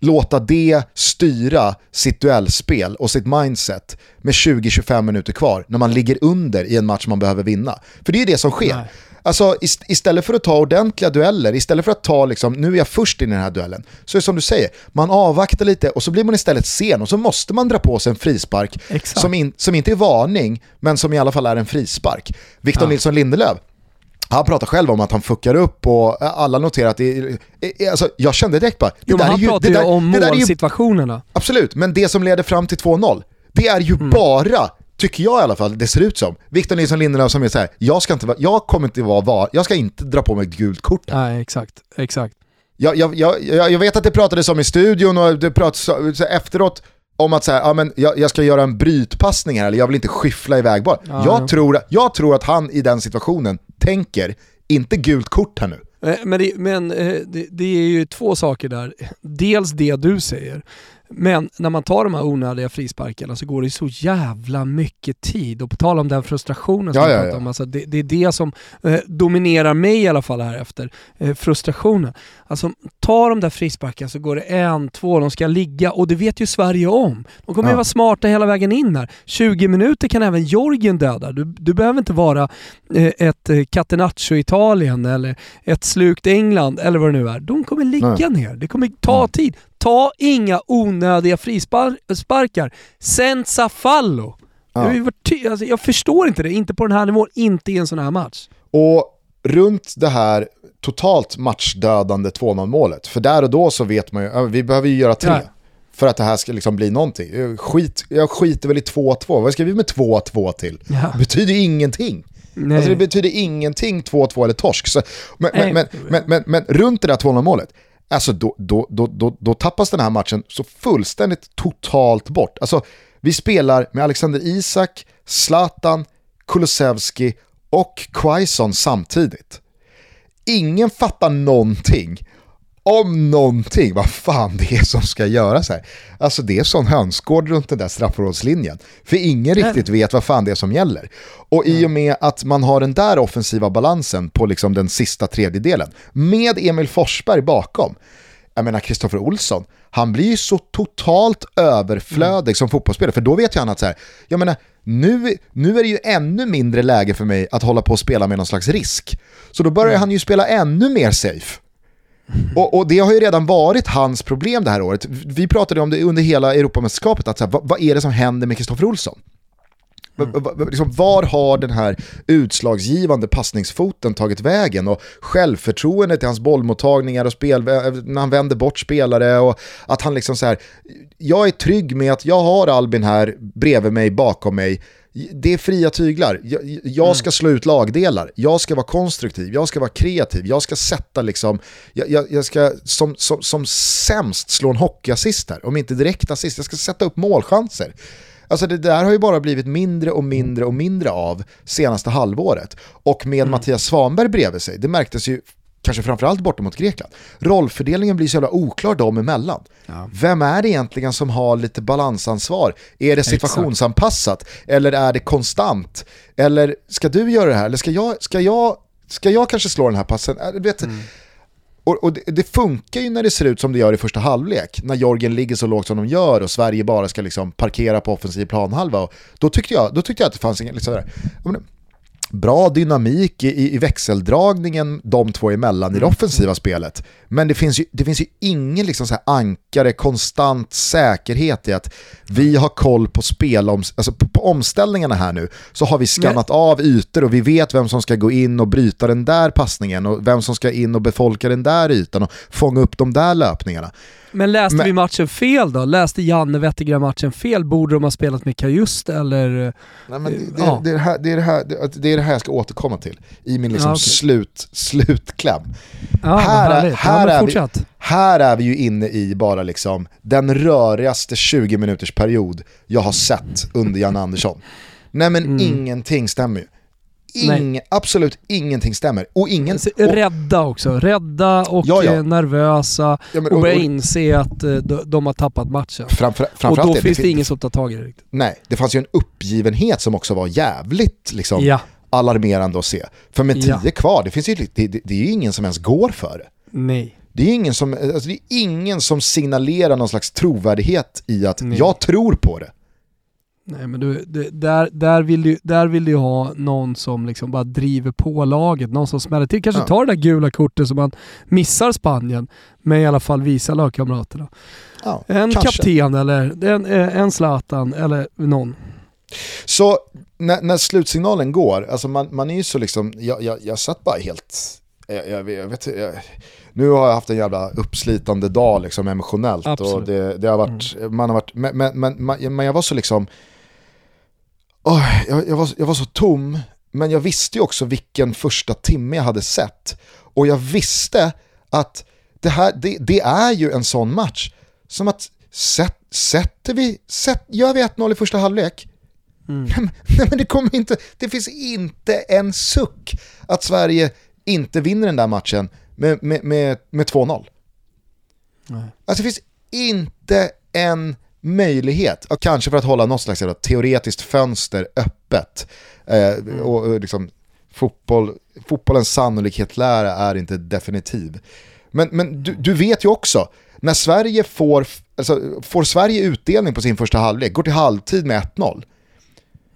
A: låta det styra sitt duellspel och sitt mindset med 20-25 minuter kvar när man ligger under i en match man behöver vinna. För det är ju det som sker.
B: Nej.
A: Alltså ist- istället för att ta ordentliga dueller, istället för att ta liksom, nu är jag först in i den här duellen, så är det som du säger, man avvaktar lite och så blir man istället sen och så måste man dra på sig en frispark
B: Exakt.
A: som, in, som inte är varning, men som i alla fall är en frispark. Victor
B: Ja.
A: Nilsson Lindelöf, han pratar själv om att han fuckar upp och alla noterar att det är, alltså jag kände direkt bara, det
B: Jo,
A: där är
B: han
A: ju,
B: pratar
A: det
B: ju
A: där,
B: om
A: är ju
B: målsituationerna.
A: Absolut, men det som leder fram till 2-0, det är ju
B: Mm.
A: bara, tycker jag i alla fall, det ser ut som, Victor Nilsson Lindelöf som är så här, jag ska inte vara, jag kommer inte vara, var, jag ska inte dra på mig ett gult kort.
B: Nej, exakt. exakt.
A: Jag, jag, jag, jag vet att det pratades om i studion och det pratades efteråt om att så här, ja, men jag, jag ska göra en brytpassning här eller jag vill inte skyffla iväg boll.
B: Ja,
A: jag,
B: ja.
A: tror, jag tror att han i den situationen tänker, inte gult kort här nu.
B: Eh, Men, det, men eh, det, det är ju två saker där. Dels det du säger, men när man tar de här onödiga frisparkarna så går det så jävla mycket tid. Och på tal om den frustrationen som
A: Ja,
B: jag
A: ja, ja.
B: om, alltså det, det är det som eh, dominerar mig i alla fall här efter. Eh, frustrationen. Alltså ta de där frisparkarna så går det en, två, de ska ligga och det vet ju Sverige om. De kommer ju
A: Ja.
B: vara smarta hela vägen in här. 20 minuter kan även Georgien döda. Du, du behöver inte vara eh, ett eh, Catenaccio-Italien eller ett slukt England eller vad det nu är. De kommer ligga
A: Nej.
B: ner. Det kommer ta
A: Mm.
B: tid. Ta inga onödiga frisparkar. Senza fallo.
A: Ja.
B: Jag, ju alltså, jag förstår inte det, inte på den här nivån, inte i en sån här match.
A: Och runt det här totalt matchdödande 2-0 målet, för där och då så vet man ju, vi behöver ju göra tre.
B: Ja.
A: För att det här ska liksom bli någonting. Skit, jag skiter väl i 2-2, vad ska vi med 2-2 till?
B: Ja.
A: Det betyder ingenting.
B: Nej.
A: Alltså det betyder ingenting 2-2 eller torsk. Så, men, men, men, men, men, men runt det där 2-0 målet, alltså då, då, då, då, då tappas den här matchen så fullständigt totalt bort. Alltså vi spelar med Alexander Isak, Zlatan, Kulusevski och Quaison samtidigt. Ingen fattar någonting om någonting, vad fan det är som ska göras här. Alltså det är sån hönsgård runt den där straffområdeslinjen. För ingen riktigt vet vad fan det är som gäller. Och i och med att man har den där offensiva balansen på liksom den sista tredjedelen, med Emil Forsberg bakom, jag menar Kristoffer Olsson, han blir ju så totalt överflödig mm. som fotbollsspelare, för då vet ju han att så här, jag menar, nu, nu är det ju ännu mindre läge för mig att hålla på och spela med någon slags risk. Så då börjar mm. han ju spela ännu mer safe. Och, och, det har ju redan varit hans problem det här året. Vi pratade om det under hela Europamästerskapet, att så här, vad, vad, är det som händer med Kristoffer Olsson? Mm. Liksom, var har den här utslagsgivande passningsfoten tagit vägen? Och självförtroendet i hans bollmottagningar och spel, när han vänder bort spelare och att han liksom så här, jag är trygg med att jag har Albin här bredvid mig, bakom mig, det är fria tyglar. Jag, jag, ska slå ut lagdelar, jag ska vara konstruktiv, jag ska vara kreativ, jag ska sätta liksom, jag, jag, jag ska som, som, som sämst slå en hockeyassist här, om inte direkt assist, jag ska sätta upp målchanser. Alltså det där har ju bara blivit mindre och mindre och mindre av senaste halvåret. Och med mm. Mattias Svanberg bredvid sig, det märktes ju kanske framförallt borta mot Grekland. Rollfördelningen blir så jävla oklar dem emellan. Ja. Vem är det egentligen som har lite balansansvar? Är det situationsanpassat? Eller är det konstant? Eller ska du göra det här? Eller ska jag, ska jag, ska jag kanske slå den här passen? Äh, vet, mm. Och, och det, det, funkar ju när det ser ut som det gör i första halvlek, när Jorgen ligger så lågt som de gör och Sverige bara ska liksom parkera på offensiv planhalva. Och då, tyckte jag, då tyckte jag att det fanns ingen, liksom där, bra dynamik i, i växeldragningen de två emellan i det mm. offensiva spelet. Men det finns ju, det finns ju ingen liksom så ankare, konstant säkerhet i att vi har koll på spelom, alltså på, på omställningarna här nu så har vi skannat Men... av ytor och vi vet vem som ska gå in och bryta den där passningen och vem som ska in och befolka den där ytan och fånga upp de där löpningarna.
B: Men läste men, vi matchen fel då? Läste Janne Wettergren matchen fel? Borde de ha spelat med Kajust eller?
A: Nej, men det, ja. det, är det, här, det, är det, här, det är det här jag ska återkomma till i min liksom ja, okay. slut, slutkläm.
B: Ja, här, är, här, ja, är vi,
A: här är vi ju inne i bara liksom den rörigaste 20 minuters period jag har sett under Jan Andersson. Nej men mm. ingenting stämmer ju. Ing, absolut ingenting stämmer. Och ingen, och,
B: rädda också. Rädda och ja, ja. Eh, nervösa ja, men, och, och börja inse att uh, de, de, har tappat matchen.
A: Framför,
B: och då det, finns det, det ingen som tar tag i det riktigt.
A: Nej, det fanns ju en uppgivenhet som också var jävligt liksom. Alarmerande att se. För med tio kvar, det, finns ju, det, det, det är ju ingen som ens går för det.
B: Nej.
A: Det är, ingen som, alltså det är ingen som signalerar någon slags trovärdighet i att Nej. jag tror på det.
B: Nej men du, det, där, där, vill du, där vill du ha någon som liksom bara driver på laget, någon som smäller till. Kanske ja. tar det där gula kortet som man missar Spanien, men i alla fall visar lagkamraterna. Ja, en kanske. kapten eller en, en Zlatan eller någon.
A: Så när, när slutsignalen går, alltså man, man är ju så liksom, jag, jag, jag satt bara helt, jag, jag, jag vet jag, nu har jag haft en jävla uppslitande dag liksom emotionellt Absolut. och det, det, har varit, mm. man har varit, men, men, men, men jag var så liksom, oh, jag, jag, var, jag var så tom, men jag visste ju också vilken första timme jag hade sett. Och jag visste att det, här, det, det är ju en sån match. Som att sätt, sätter vi, sätt, gör vi 1-0 i första halvlek, mm. nej, men det, kommer inte, det finns inte en suck att Sverige inte vinner den där matchen med, med, med, med 2-0. Alltså det finns inte en möjlighet, kanske för att hålla något slags teoretiskt fönster öppet. Eh, mm. och, liksom, fotboll, fotbollens sannolikhetslära är inte definitiv. Men, men du, du, vet ju också, när Sverige får, alltså, får Sverige utdelning på sin första halvlek, går till halvtid med 1-0,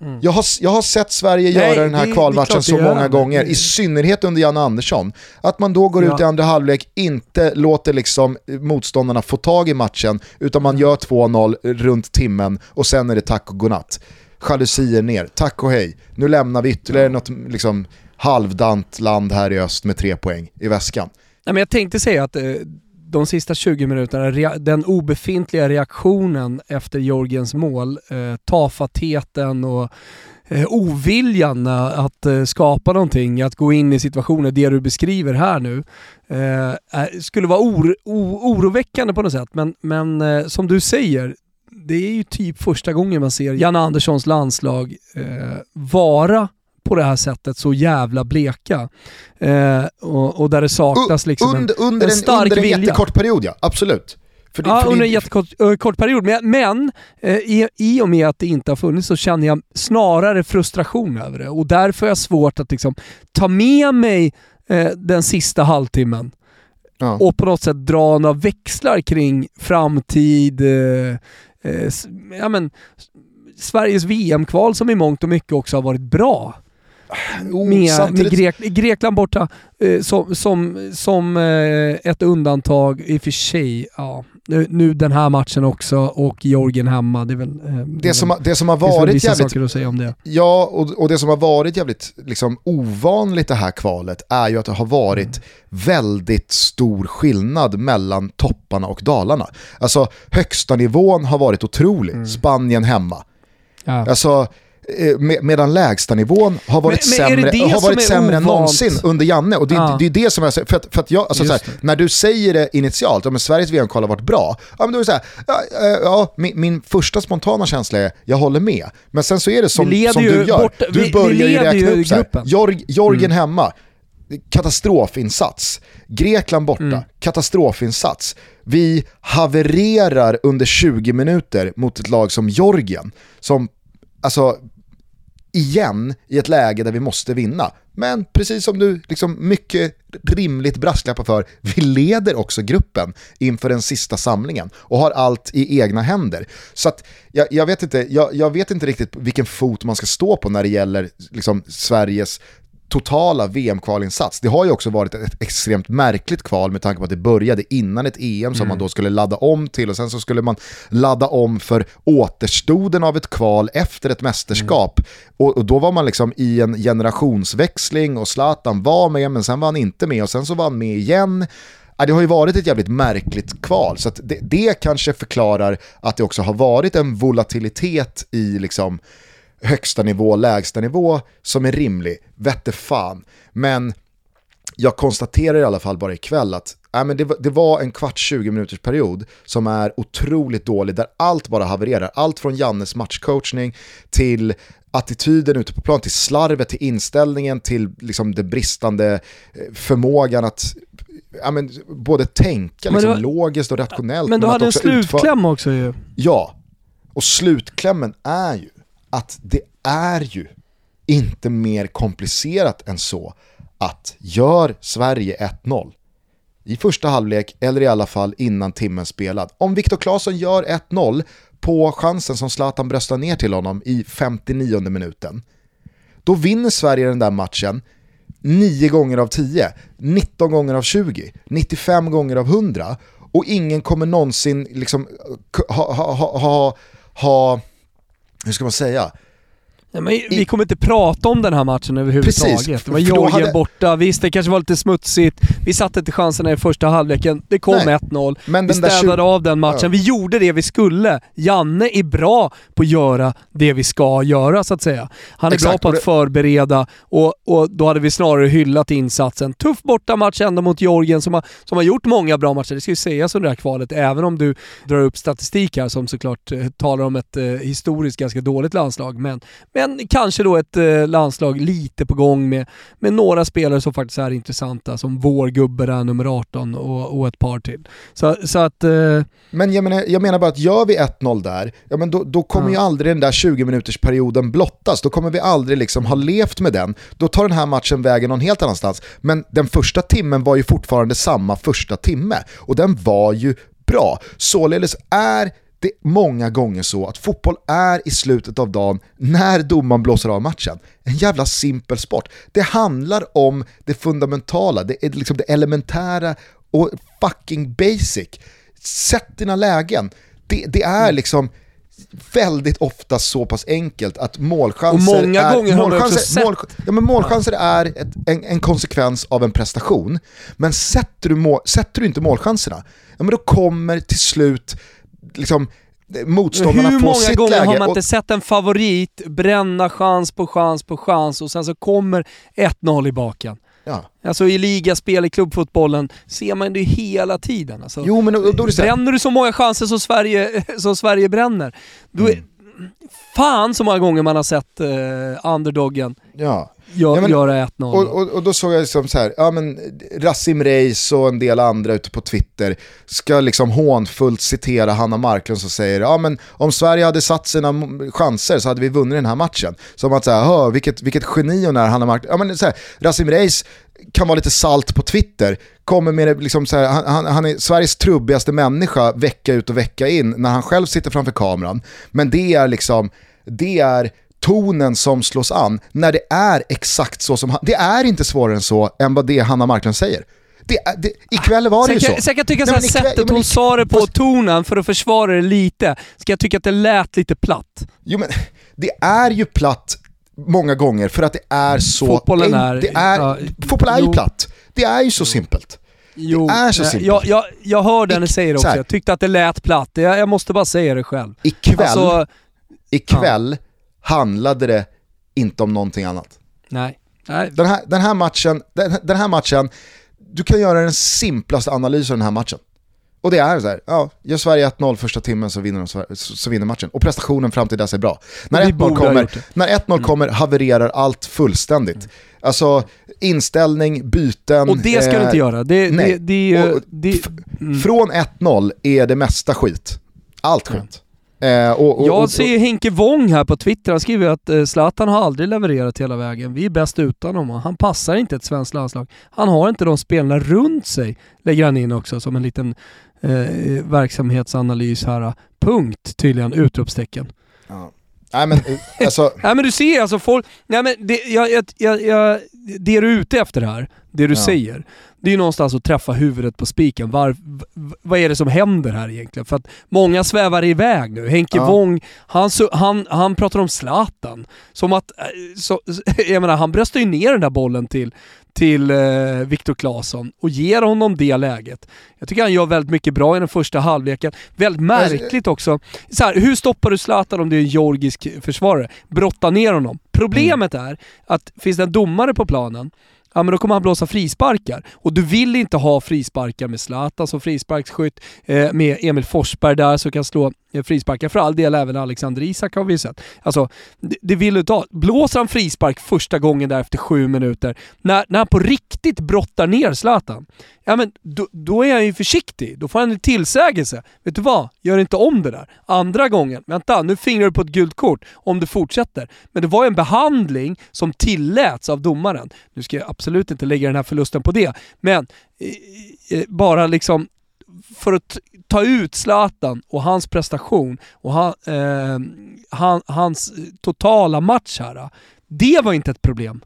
A: Mm. Jag, har, jag har sett Sverige Nej, göra den här kvalmatchen så många gånger, i synnerhet under Jan Andersson. Att man då går ja. ut i andra halvlek, inte låter liksom motståndarna få tag i matchen, utan man gör 2-0 runt timmen och sen är det tack och godnatt. Jalusier ner, tack och hej. Nu lämnar vi ytterligare något liksom, halvdant land här i öst med tre poäng i väskan.
B: Nej, men jag tänkte säga att eh, de sista 20 minuterna, den obefintliga reaktionen efter Jorgens mål, eh, tafattheten och eh, oviljan att eh, skapa någonting, att gå in i situationer, det du beskriver här nu, eh, skulle vara or, o, oroväckande på något sätt. Men, men eh, som du säger, det är ju typ första gången man ser Janne Anderssons landslag eh, vara på det här sättet så jävla bleka. Eh, och, och, där det saknas liksom
A: under, en, under en, stark under en vilja. jättekort period ja, absolut.
B: För det, ja, för under en jättekort uh, kort period. Men, men uh, i, i och med att det inte har funnits så känner jag snarare frustration över det. Och därför har jag svårt att liksom, ta med mig uh, den sista halvtimmen ja. och på något sätt dra några växlar kring framtid, eh, eh, ja, men, Sveriges VM-kval som i mångt och mycket också har varit bra. Oh, med, samtidigt... med Grek Grekland borta eh, som, som, som eh, ett undantag i och för sig. Ja, nu, nu den här matchen också och Georgien hemma. Det, är väl, eh,
A: det, som, det som har varit jävligt...
B: saker att säga om det.
A: Ja, och, och det som har varit jävligt liksom, ovanligt det här kvalet är ju att det har varit mm. väldigt stor skillnad mellan topparna och dalarna. Alltså högsta nivån har varit otrolig, mm. Spanien hemma. Ja. Alltså, med, medan lägstanivån har varit men, men sämre, har varit sämre än någonsin under Janne. Och det, ja. det är det som jag säger, för att, för att jag, alltså, här, när du säger det initialt, ja, Sveriges VM-kval har varit bra, ja, men då är det så här, ja, eh, ja min, min, första spontana känsla är, jag håller med. Men sen så är det som, som du gör, bort, du börjar vi ju räkna upp så här, Jorg, Jorgen mm. hemma, katastrofinsats. Grekland borta, mm. katastrofinsats. Vi havererar under 20 minuter mot ett lag som Georgien, som alltså igen i ett läge där vi måste vinna. Men precis som du liksom mycket rimligt brasklappar för, vi leder också gruppen inför den sista samlingen och har allt i egna händer. Så att jag, jag vet, inte, jag, jag, vet inte riktigt vilken fot man ska stå på när det gäller liksom, Sveriges totala VM-kvalinsats. Det har ju också varit ett extremt märkligt kval med tanke på att det började innan ett EM som mm. man då skulle ladda om till och sen så skulle man ladda om för återstoden av ett kval efter ett mästerskap. Mm. Och, och, då var man liksom i en generationsväxling och Zlatan var med men sen var han inte med och sen så var han med igen. Det har ju varit ett jävligt märkligt kval, så det, det kanske förklarar att det också har varit en volatilitet i liksom högsta nivå, lägsta nivå som är rimlig, vette fan. Men jag konstaterar i alla fall bara ikväll att äh, men det, det var en kvart 20 minuters period som är otroligt dålig, där allt bara havererar. Allt från Jannes matchcoachning till attityden ute på plan, till slarvet, till inställningen, till liksom det bristande eh, förmågan att ja, men, både tänka liksom, var, logiskt och rationellt.
B: Men du hade en slutkläm utför... också ju.
A: Ja, och slutklämmen är ju att det är ju inte mer komplicerat än så att gör Sverige 1-0 i första halvlek eller i alla fall innan timmen spelad. Om Viktor Claesson gör 1-0 på chansen som Zlatan bröstar ner till honom i 59 minuten, då vinner Sverige den där matchen 9 gånger av 10, 19 gånger av 20, 95 gånger av 100 och ingen kommer någonsin liksom ha, ha, ha, ha, ha hur ska man säga?
B: Men vi kommer inte prata om den här matchen överhuvudtaget. Precis, det var Georgien hade... borta, visst det kanske var lite smutsigt, vi satte inte chanserna i första halvleken, det kom 1-0, vi städade 20... av den matchen, ja. vi gjorde det vi skulle. Janne är bra på att göra det vi ska göra så att säga. Han är Exakt, bra på att förbereda och, och då hade vi snarare hyllat insatsen. Tuff bortamatch ändå mot Georgien som har, som har gjort många bra matcher, det ska ju sägas under det här kvalet, även om du drar upp statistik här som såklart eh, talar om ett eh, historiskt ganska dåligt landslag. Men, men men kanske då ett eh, landslag lite på gång med, med några spelare som faktiskt är intressanta, som vår gubbe där, nummer 18 och, och ett par till. Så, så att... Eh...
A: Men jag menar, jag menar bara att gör vi 1-0 där, ja, men då, då kommer ja. ju aldrig den där 20 minuters perioden blottas. Då kommer vi aldrig liksom ha levt med den. Då tar den här matchen vägen någon helt annanstans. Men den första timmen var ju fortfarande samma första timme. Och den var ju bra. Således är det är många gånger så att fotboll är i slutet av dagen när domaren blåser av matchen. En jävla simpel sport. Det handlar om det fundamentala, det är liksom det elementära och fucking basic. Sätt dina lägen. Det, det är mm. liksom väldigt ofta så pass enkelt att målchanser,
B: och många är, gånger målchanser,
A: mål, ja, men målchanser är ett, en, en, konsekvens av en prestation. Men sätter du, mål, sätter du inte målchanserna, ja, men då kommer till slut liksom, motståndarna
B: Hur läge. Många gånger har man
A: inte
B: sett en favorit bränna chans på chans på chans och sen så kommer 1-0 i baken? Ja. Alltså i ligaspel, i klubbfotbollen, ser man det hela tiden. Alltså,
A: jo, men då, då är det
B: bränner du så många chanser som Sverige, (laughs) som Sverige bränner, då är, mm. fan så många gånger man har sett uh, underdoggen
A: ja
B: gör, ja, men, göra 1-0.
A: Och, och, och, då såg jag liksom så här, ja men Rasim Reis och en del andra ute på Twitter ska liksom hånfullt citera Hanna Marklund som säger, ja men om Sverige hade satt sina chanser så hade vi vunnit den här matchen. Som att säga, vilket, vilket geni hon är Hanna Marklund. Ja men så här, Rasim Reis kan vara lite salt på Twitter, kommer med det, liksom så här, han, han, är Sveriges trubbigaste människa vecka ut och vecka in när han själv sitter framför kameran. Men det är liksom, det är tonen som slås an när det är exakt så som han, det är inte svårare än så än vad det Hanna Marklund säger. Det, det, ikväll var det ju så.
B: Sen kan jag tycka att sättet hon sa det på, tonen för att försvara det lite, ska jag tycka att det lät lite platt.
A: Jo men, det är ju platt många gånger för att det är så...
B: Fotbollen är...
A: Det är ja, fotboll är ju platt. Det är ju så simpelt.
B: Jo,
A: det är så simpelt.
B: Jag, jag, jag hör det ni säger också, jag tyckte att det lät platt. Jag, jag måste bara säga det själv.
A: Ikväll, alltså, ikväll ja. Handlade det inte om någonting annat.
B: Nej. Nej.
A: Den, här, den, här matchen, den, den här matchen, du kan göra den simplaste analys av den här matchen. Och det är så här, ja, gör Sverige 1-0 första timmen så vinner, de, så vinner matchen. Och prestationen fram till dess är bra. När 1-0 kommer, när 1-0 mm. kommer havererar allt fullständigt. Mm. Alltså inställning, byten.
B: Och det ska eh, du inte göra. Det, nej. Det, det, det,
A: mm. Från 1-0 är det mesta skit. Allt skit.
B: Eh, och, och, jag ser Henke Wong här på Twitter, han skriver att eh, Zlatan har aldrig levererat hela vägen. Vi är bäst utan honom. Han passar inte ett svenskt landslag. Han har inte de spelarna runt sig, lägger han in också som en liten eh, verksamhetsanalys här. Punkt tydligen, utropstecken.
A: Ja. Nej men, eh, alltså... (laughs)
B: nej men du ser alltså folk, nej men det, jag, jag, jag, det du är ute efter här, det du ja. säger, det är ju någonstans att träffa huvudet på spiken. Var, vad är det som händer här egentligen? För att många svävar iväg nu. Henke ja. Wång, han, han, han pratar om Zlatan. Som att, eh, så, (laughs) jag menar han bröstar ju ner den där bollen till, till eh, Viktor Claesson och ger honom det läget. Jag tycker han gör väldigt mycket bra i den första halvleken. Väldigt märkligt också. Så här, hur stoppar du Zlatan om du är en georgisk försvarare? Brotta ner honom. Problemet mm. är att finns det en domare på planen ja men då kommer han blåsa frisparkar. Och du vill inte ha frisparkar med Zlatan som frisparksskytt, eh, med Emil Forsberg där som kan slå eh, frisparkar. För all del även Alexander Isak har vi sett. Alltså, det, det vill du inte ha. Blåser han frispark första gången där efter sju minuter, när, när han på riktigt brottar ner Zlatan, ja men då, då, är han ju försiktig. Då får han en tillsägelse. Vet du vad? Gör inte om det där. Andra gången, vänta, nu fingrar du på ett gult kort om du fortsätter. Men det var ju en behandling som tilläts av domaren. Nu ska jag absolut inte lägga den här förlusten på det, men eh, eh bara liksom för att ta ut Zlatan och hans prestation och han, eh, han, hans totala match här. Ah. Det var inte ett problem.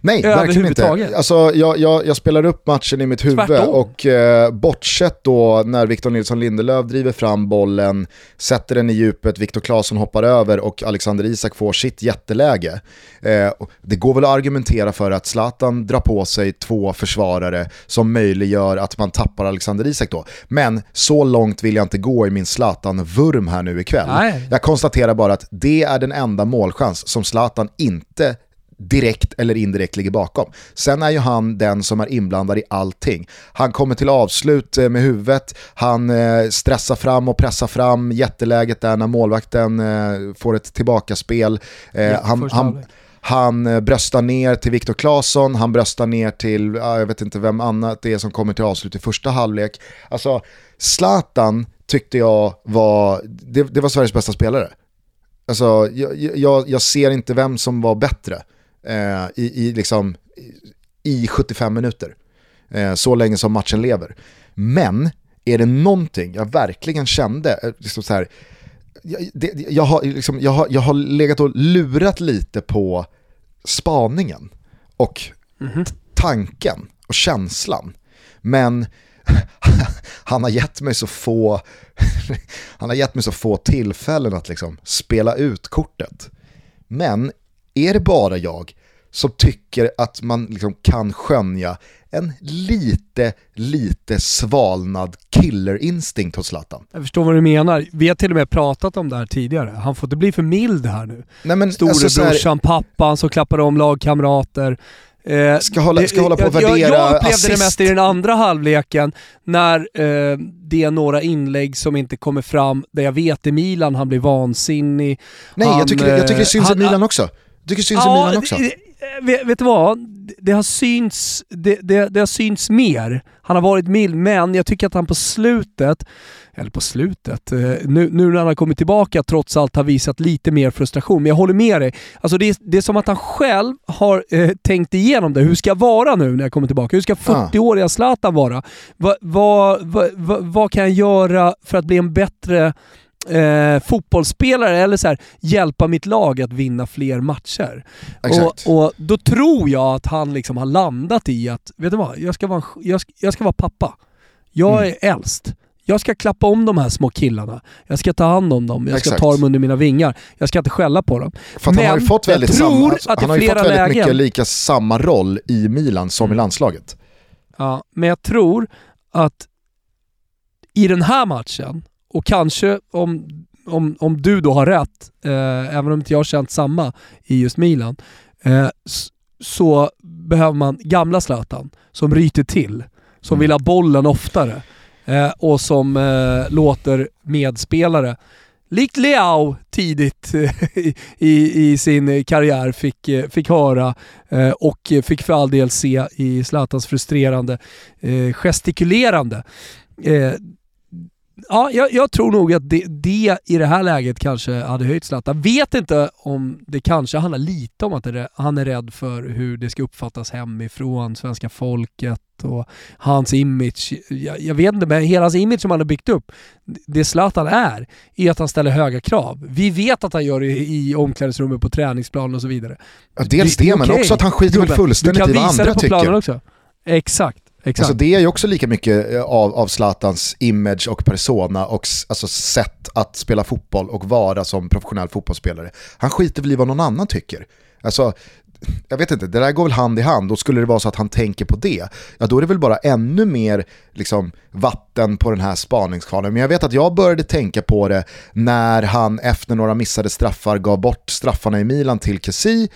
A: Nej, verkligen inte. Alltså, jag, jag, jag, spelar upp matchen i mitt huvud Tvärtom. och eh, bortsett då när Victor Nilsson Lindelöf driver fram bollen, sätter den i djupet, Victor Claesson hoppar över och Alexander Isak får sitt jätteläge. Eh, det går väl att argumentera för att Zlatan drar på sig två försvarare som möjliggör att man tappar Alexander Isak då. Men så långt vill jag inte gå i min Zlatan-vurm här nu ikväll. Nej. Jag konstaterar bara att det är den enda målchans som Zlatan inte direkt eller indirekt ligger bakom. Sen är ju han den som är inblandad i allting. Han kommer till avslut eh, med huvudet, han eh, stressar fram och pressar fram jätteläget där när målvakten eh, får ett tillbakaspel. Ja, han, han, han bröstar ner till Viktor Claesson, han bröstar ner till, jag vet inte vem annat det är som kommer till avslut i första halvlek. Alltså, Zlatan tyckte jag var, det, det var Sveriges bästa spelare. Alltså, jag, jag, jag ser inte vem som var bättre eh, i, i, liksom, i 75 minuter. Eh, så länge som matchen lever. Men är det någonting jag verkligen kände, eh, liksom så här, jag, det, jag, har, liksom, jag, har, jag har legat och lurat lite på spaningen och mm -hmm. tanken och känslan. Men (laughs) han har gett mig så få (laughs) han har gett mig så få tillfällen att liksom spela ut kortet. Men är det bara jag som tycker att man liksom kan skönja en lite, lite svalnad killerinstinkt hos Zlatan.
B: Jag förstår vad du menar. Vi har till och med pratat om det här tidigare. Han får inte bli för mild här nu. Storebrorsan, alltså, här... pappan som klappar om lagkamrater.
A: Eh, ska hålla, ska hålla på att värdera
B: Jag, jag upplevde
A: assist.
B: det mest i den andra halvleken när eh, det är några inlägg som inte kommer fram, där jag vet i Milan han blir vansinnig.
A: Nej,
B: han,
A: jag, tycker, jag tycker det syns han, i Milan också tycker syns ja, i Milan också.
B: Eh, vet, vet du vad? Det har, synts, det, det, det har synts mer. Han har varit mild, men jag tycker att han på slutet, eller på slutet, eh, nu, nu när han har kommit tillbaka trots allt har visat lite mer frustration. Men jag håller med dig. Alltså det, det är som att han själv har eh, tänkt igenom det. Hur ska jag vara nu när jag kommer tillbaka? Hur ska 40-åriga Zlatan vara? Va, va, va, vad kan jag göra för att bli en bättre eh, fotbollsspelare eller så här, hjälpa mitt lag att vinna fler matcher.
A: Exakt.
B: Och, och då tror jag att han liksom har landat i att, vet du vad, jag ska vara, jag ska, jag ska vara pappa. Jag
A: Mm.
B: är äldst. Jag ska klappa om de här små killarna. Jag ska ta hand om dem. Jag ska
A: Exakt.
B: ta dem under mina vingar. Jag ska inte skälla på dem.
A: För att han har ju
B: Men
A: fått väldigt, samma, alltså,
B: i
A: han har ju fått väldigt
B: lägen-
A: mycket lika samma roll i Milan som i
B: Mm.
A: landslaget.
B: Ja, men jag tror att i den här matchen, och kanske om, om, om du då har rätt, eh, även om inte jag har känt samma i just Milan, eh, så behöver man gamla Zlatan som ryter till, som
A: Mm.
B: vill ha bollen oftare eh, och som eh, låter medspelare Likt Leao tidigt i, (laughs) i, i sin karriär fick, eh, fick höra eh, och fick för all del se i Zlatans frustrerande eh, gestikulerande. Ja, jag, jag tror nog att det, det i det här läget kanske hade höjt Zlatan. Vet inte om det kanske handlar lite om att det, han är rädd för hur det ska uppfattas hemifrån, svenska folket och hans image. Jag, jag vet inte, men hela hans image som han har byggt upp, det Zlatan är, är att han ställer höga krav. Vi vet att han gör det i omklädningsrummet, på träningsplan och så vidare.
A: Ja, dels
B: Det-
A: det, men
B: okej.
A: också att han skiter väl fullständigt i
B: kan
A: vad
B: visa
A: andra
B: det på planen
A: tycker.
B: också. Exakt, exakt.
A: Alltså det är ju också lika mycket eh, av, av Zlatans image och persona och alltså sätt att spela fotboll och vara som professionell fotbollsspelare. Han skiter väl i vad någon annan tycker. Alltså, jag vet inte, det där går väl hand i hand och skulle det vara så att han tänker på det, ja då är det väl bara ännu mer liksom, vatten på den här spaningskvarnen. Men jag vet att jag började tänka på det när han efter några missade straffar gav bort straffarna i Milan till Kessie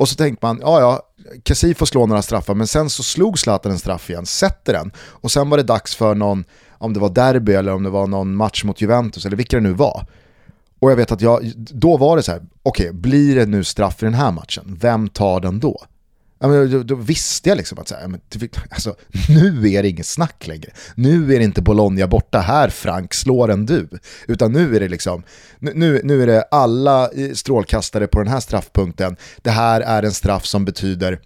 A: och så tänkte man, ja ja, Kessie får slå några straffar, men sen så slog Zlatan en straff igen, sätter den. Och sen var det dags för någon, om det var derby eller om det var någon match mot Juventus eller vilka det nu var. Och jag vet att jag, då var det så här, okej, blir det nu straff i den här matchen, vem tar den då? Ja, men då, då visste jag liksom att så här, men, alltså, nu är det inget snack längre. Nu är det inte Bologna borta, här Frank slår en du. Utan nu är det liksom, nu- nu, är det alla eh, strålkastare på den här straffpunkten. Det här är en straff som betyder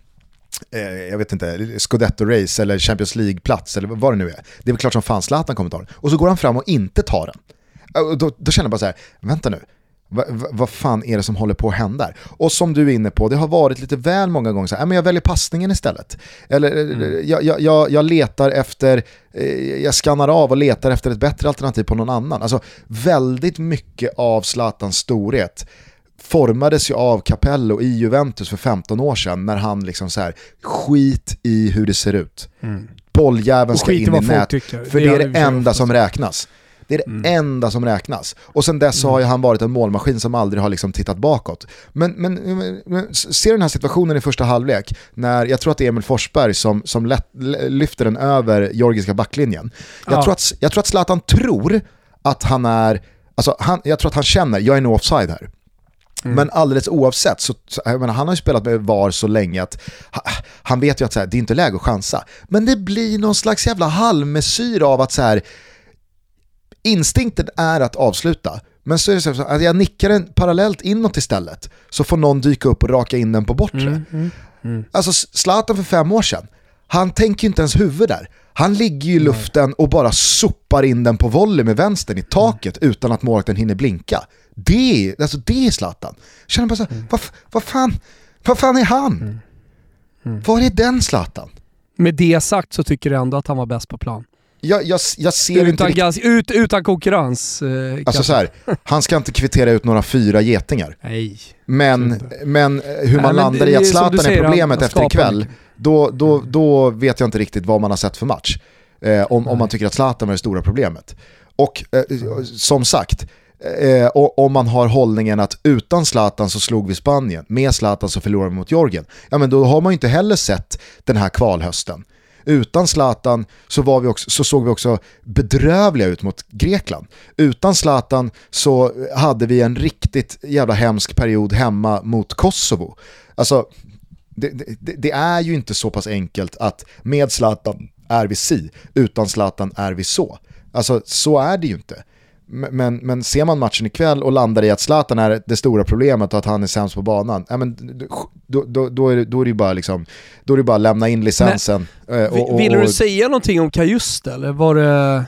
A: eh, jag vet inte, Scudetto-race eller Champions League-plats eller vad det nu är. Det är väl klart som fan Zlatan kommer ta den. Och så går han fram och inte tar den. Då, då känner jag bara så här, vänta nu, Va- va- vad fan är det som håller på att hända? Och som du är inne på, det har varit lite väl många gånger så här, "Ja, men jag väljer passningen istället. Eller eh, jag, jag, jag, jag letar efter, eh, jag skannar av och letar efter ett bättre alternativ på någon annan. Alltså väldigt mycket av Zlatans storhet formades ju av Capello i Juventus för 15 år sedan när han liksom så här, skit i hur det ser ut. Bolljäveln
B: Och
A: ska in i
B: vad
A: nät, för
B: Det
A: är det enda som räknas. Det är det enda som räknas. Och sen dess har ju han varit en målmaskin som aldrig har liksom tittat bakåt. Men, men, men, se den här situationen i första halvlek, när jag tror att det är Emil Forsberg som, som lätt, lyfter den över georgiska backlinjen. Jag,
B: Ja.
A: tror att, jag tror att Zlatan tror att han är, alltså han, jag tror att han känner, jag är nog offside här. Men alldeles oavsett, så, menar, han har ju spelat med VAR så länge att ha, han vet ju att så här, det är inte läge att chansa. Men det blir någon slags jävla halvmesyr av att så här, instinkten är att avsluta. Men så är det så att jag nickar den parallellt inåt istället, så får någon dyka upp och raka in den på bortre. Alltså Zlatan för fem år sedan, han tänker ju inte ens huvud där. Han ligger ju i luften och bara sopar in den på volley med vänstern i taket utan att målvakten hinner blinka. Det är, alltså det är Zlatan. Jag känner bara så, här, vad, vad, fan, vad fan är han? Var är den Zlatan?
B: Med det sagt så tycker jag ändå att han var bäst på plan.
A: Jag, jag, jag ser inte
B: Utan,
A: riktigt
B: gans, ut, utan konkurrens. Eh,
A: Alltså så här, han ska inte kvittera ut några fyra getingar.
B: Nej.
A: Men, men hur man
B: men
A: landar i
B: är
A: att Zlatan
B: säger,
A: är problemet
B: han
A: efter ikväll, då, då, då vet jag inte riktigt vad man har sett för match. Eh, om, om man tycker att Zlatan var det stora problemet. Och eh, som sagt, eh, om man har hållningen att utan Zlatan så slog vi Spanien, med Zlatan så förlorade vi mot Georgien. Ja men då har man ju inte heller sett den här kvalhösten. Utan Zlatan så, var vi också, så såg vi också bedrövliga ut mot Grekland. Utan Zlatan så hade vi en riktigt jävla hemsk period hemma mot Kosovo. Alltså, Det, det, det, är ju inte så pass enkelt att med Zlatan är vi si, utan Zlatan är vi så. Alltså så är det ju inte. Men, men ser man matchen ikväll och landar i att Zlatan är det stora problemet och att han är sämst på banan, ja, men då, då, då, är det, då är det bara liksom, då är det bara lämna in licensen.
B: Men, eh, och, och, Vill du säga någonting om Kajuste eller var det...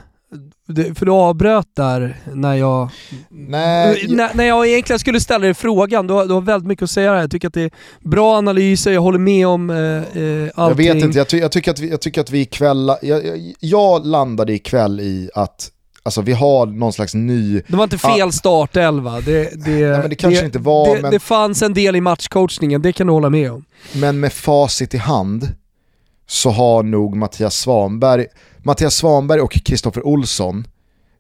B: För du avbröt där när jag...
A: Nej.
B: När, när jag egentligen skulle ställa dig frågan, du har, du har väldigt mycket att säga där. Jag tycker att det är bra analyser, jag håller med om eh, eh allting.
A: Jag vet inte, jag, ty jag, tycker att vi, jag tycker att vi ikväll, jag, jag, jag landade ikväll i att Alltså vi har någon slags ny...
B: Det var inte fel startelva. Det, det,
A: Nej, men det kanske det, inte var,
B: det,
A: men...
B: det fanns en del i matchcoachningen, det kan du hålla med om.
A: Men med facit i hand så har nog Mattias Svanberg, Mattias Svanberg och Kristoffer Olsson,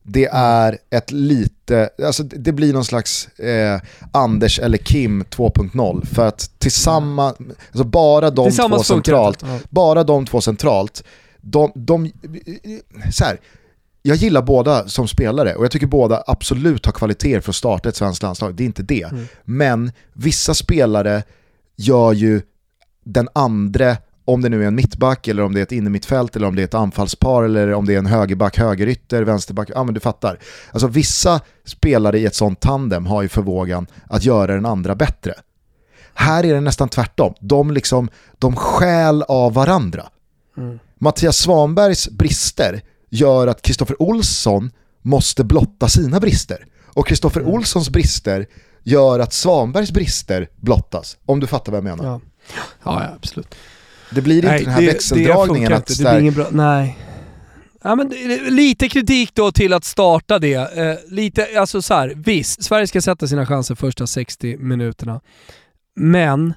A: det är ett lite, alltså det blir någon slags eh, Anders eller Kim 2.0 för att tillsammans, alltså bara de två centralt, ja. bara de två centralt, de, de så här, jag gillar båda som spelare och jag tycker båda absolut har kvaliteter för att starta ett svenskt landslag, det är inte det. Mm. Men vissa spelare gör ju den andra, om det nu är en mittback eller om det är ett innermittfält eller om det är ett anfallspar eller om det är en högerback, högerytter, vänsterback, ja men du fattar. Alltså vissa spelare i ett sånt tandem har ju förmågan att göra den andra bättre. Här är det nästan tvärtom, de liksom, de skäl av varandra. Mm. Mattias Svanbergs brister gör att Kristoffer Olsson måste blotta sina brister. Och Kristoffer mm. Olssons brister gör att Svanbergs brister blottas. Om du fattar vad jag menar.
B: Ja, ja, ja absolut.
A: Det blir inte nej, den här det, växeldragningen
B: det
A: att...
B: Det blir ingen bra, nej. Ja, men lite kritik då till att starta det. Eh, lite, alltså så här, visst, Sverige ska sätta sina chanser första 60 minuterna. Men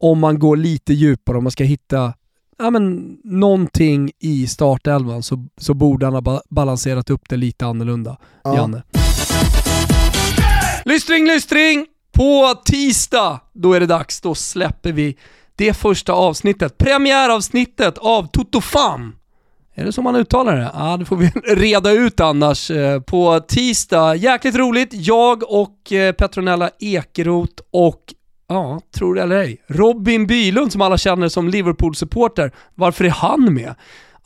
B: om man går lite djupare, om man ska hitta ja, men, någonting i startelvan så, så borde han ha ba balanserat upp det lite annorlunda, ja. Janne. Lystring, lystring! På tisdag, då är det dags. Då släpper vi det första avsnittet. Premiäravsnittet av Toto Fam. Är det så man uttalar det? Ja, det får vi (laughs) reda ut annars. Eh, på tisdag, jäkligt roligt. Jag och eh, Petronella Ekeroth och Ja, tror det eller ej. Robin Bylund som alla känner som Liverpool-supporter, varför är han med?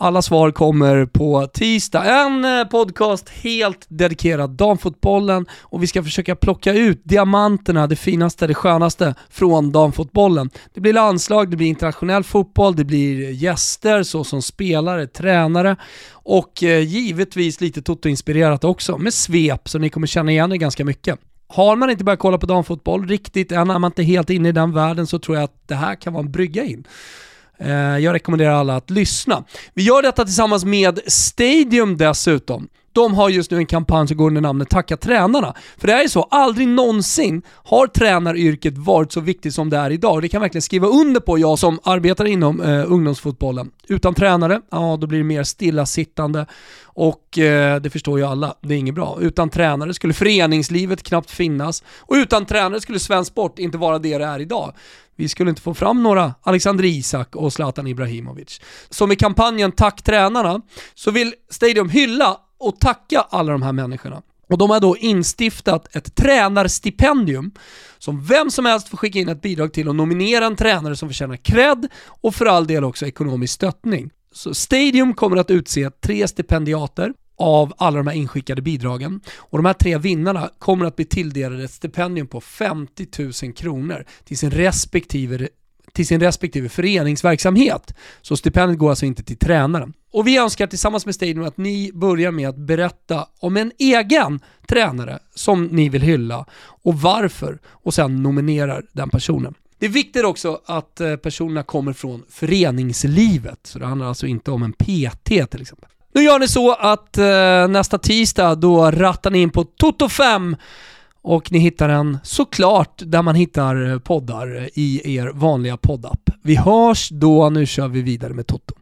B: Alla svar kommer på tisdag. En eh, podcast helt dedikerad damfotbollen och vi ska försöka plocka ut diamanterna, det finaste, det skönaste från damfotbollen. Det blir landslag, det blir internationell fotboll, det blir gäster såsom spelare, tränare och eh, givetvis lite Toto-inspirerat också med svep så ni kommer känna igen er ganska mycket. Har man inte börjat kolla på damfotboll riktigt än, är man inte helt inne i den världen så tror jag att det här kan vara en brygga in. Eh, jag rekommenderar alla att lyssna. Vi gör detta tillsammans med Stadium dessutom. De har just nu en kampanj som går under namnet Tacka tränarna. För det är ju så, aldrig någonsin har tränaryrket varit så viktigt som det är idag. Det kan jag verkligen skriva under på, jag som arbetar inom eh, ungdomsfotbollen. Utan tränare, ja då blir det mer stillasittande och eh, det förstår ju alla, det är inget bra. Utan tränare skulle föreningslivet knappt finnas och utan tränare skulle svensk sport inte vara det det är idag. Vi skulle inte få fram några Alexander Isak och Zlatan Ibrahimovic. Så med kampanjen Tack tränarna så vill Stadium hylla och tacka alla de här människorna. Och de har då instiftat ett tränarstipendium som vem som helst får skicka in ett bidrag till och nominera en tränare som förtjänar cred och för all del också ekonomisk stöttning. Så Stadium kommer att utse tre stipendiater av alla de här inskickade bidragen. Och de här tre vinnarna kommer att bli tilldelade ett stipendium på 50 000 kronor till sin respektive till sin respektive föreningsverksamhet. Så stipendiet går alltså inte till tränaren. Och vi önskar tillsammans med Stadium att ni börjar med att berätta om en egen tränare som ni vill hylla och varför och sen nominerar den personen. Det är viktigt också att eh, personerna kommer från föreningslivet, så det handlar alltså inte om en PT till exempel. Nu gör ni så att eh, nästa tisdag då rattar ni in på Toto 5 och ni hittar den såklart där man hittar poddar i er vanliga poddapp. Vi hörs då, nu kör vi vidare med Toto.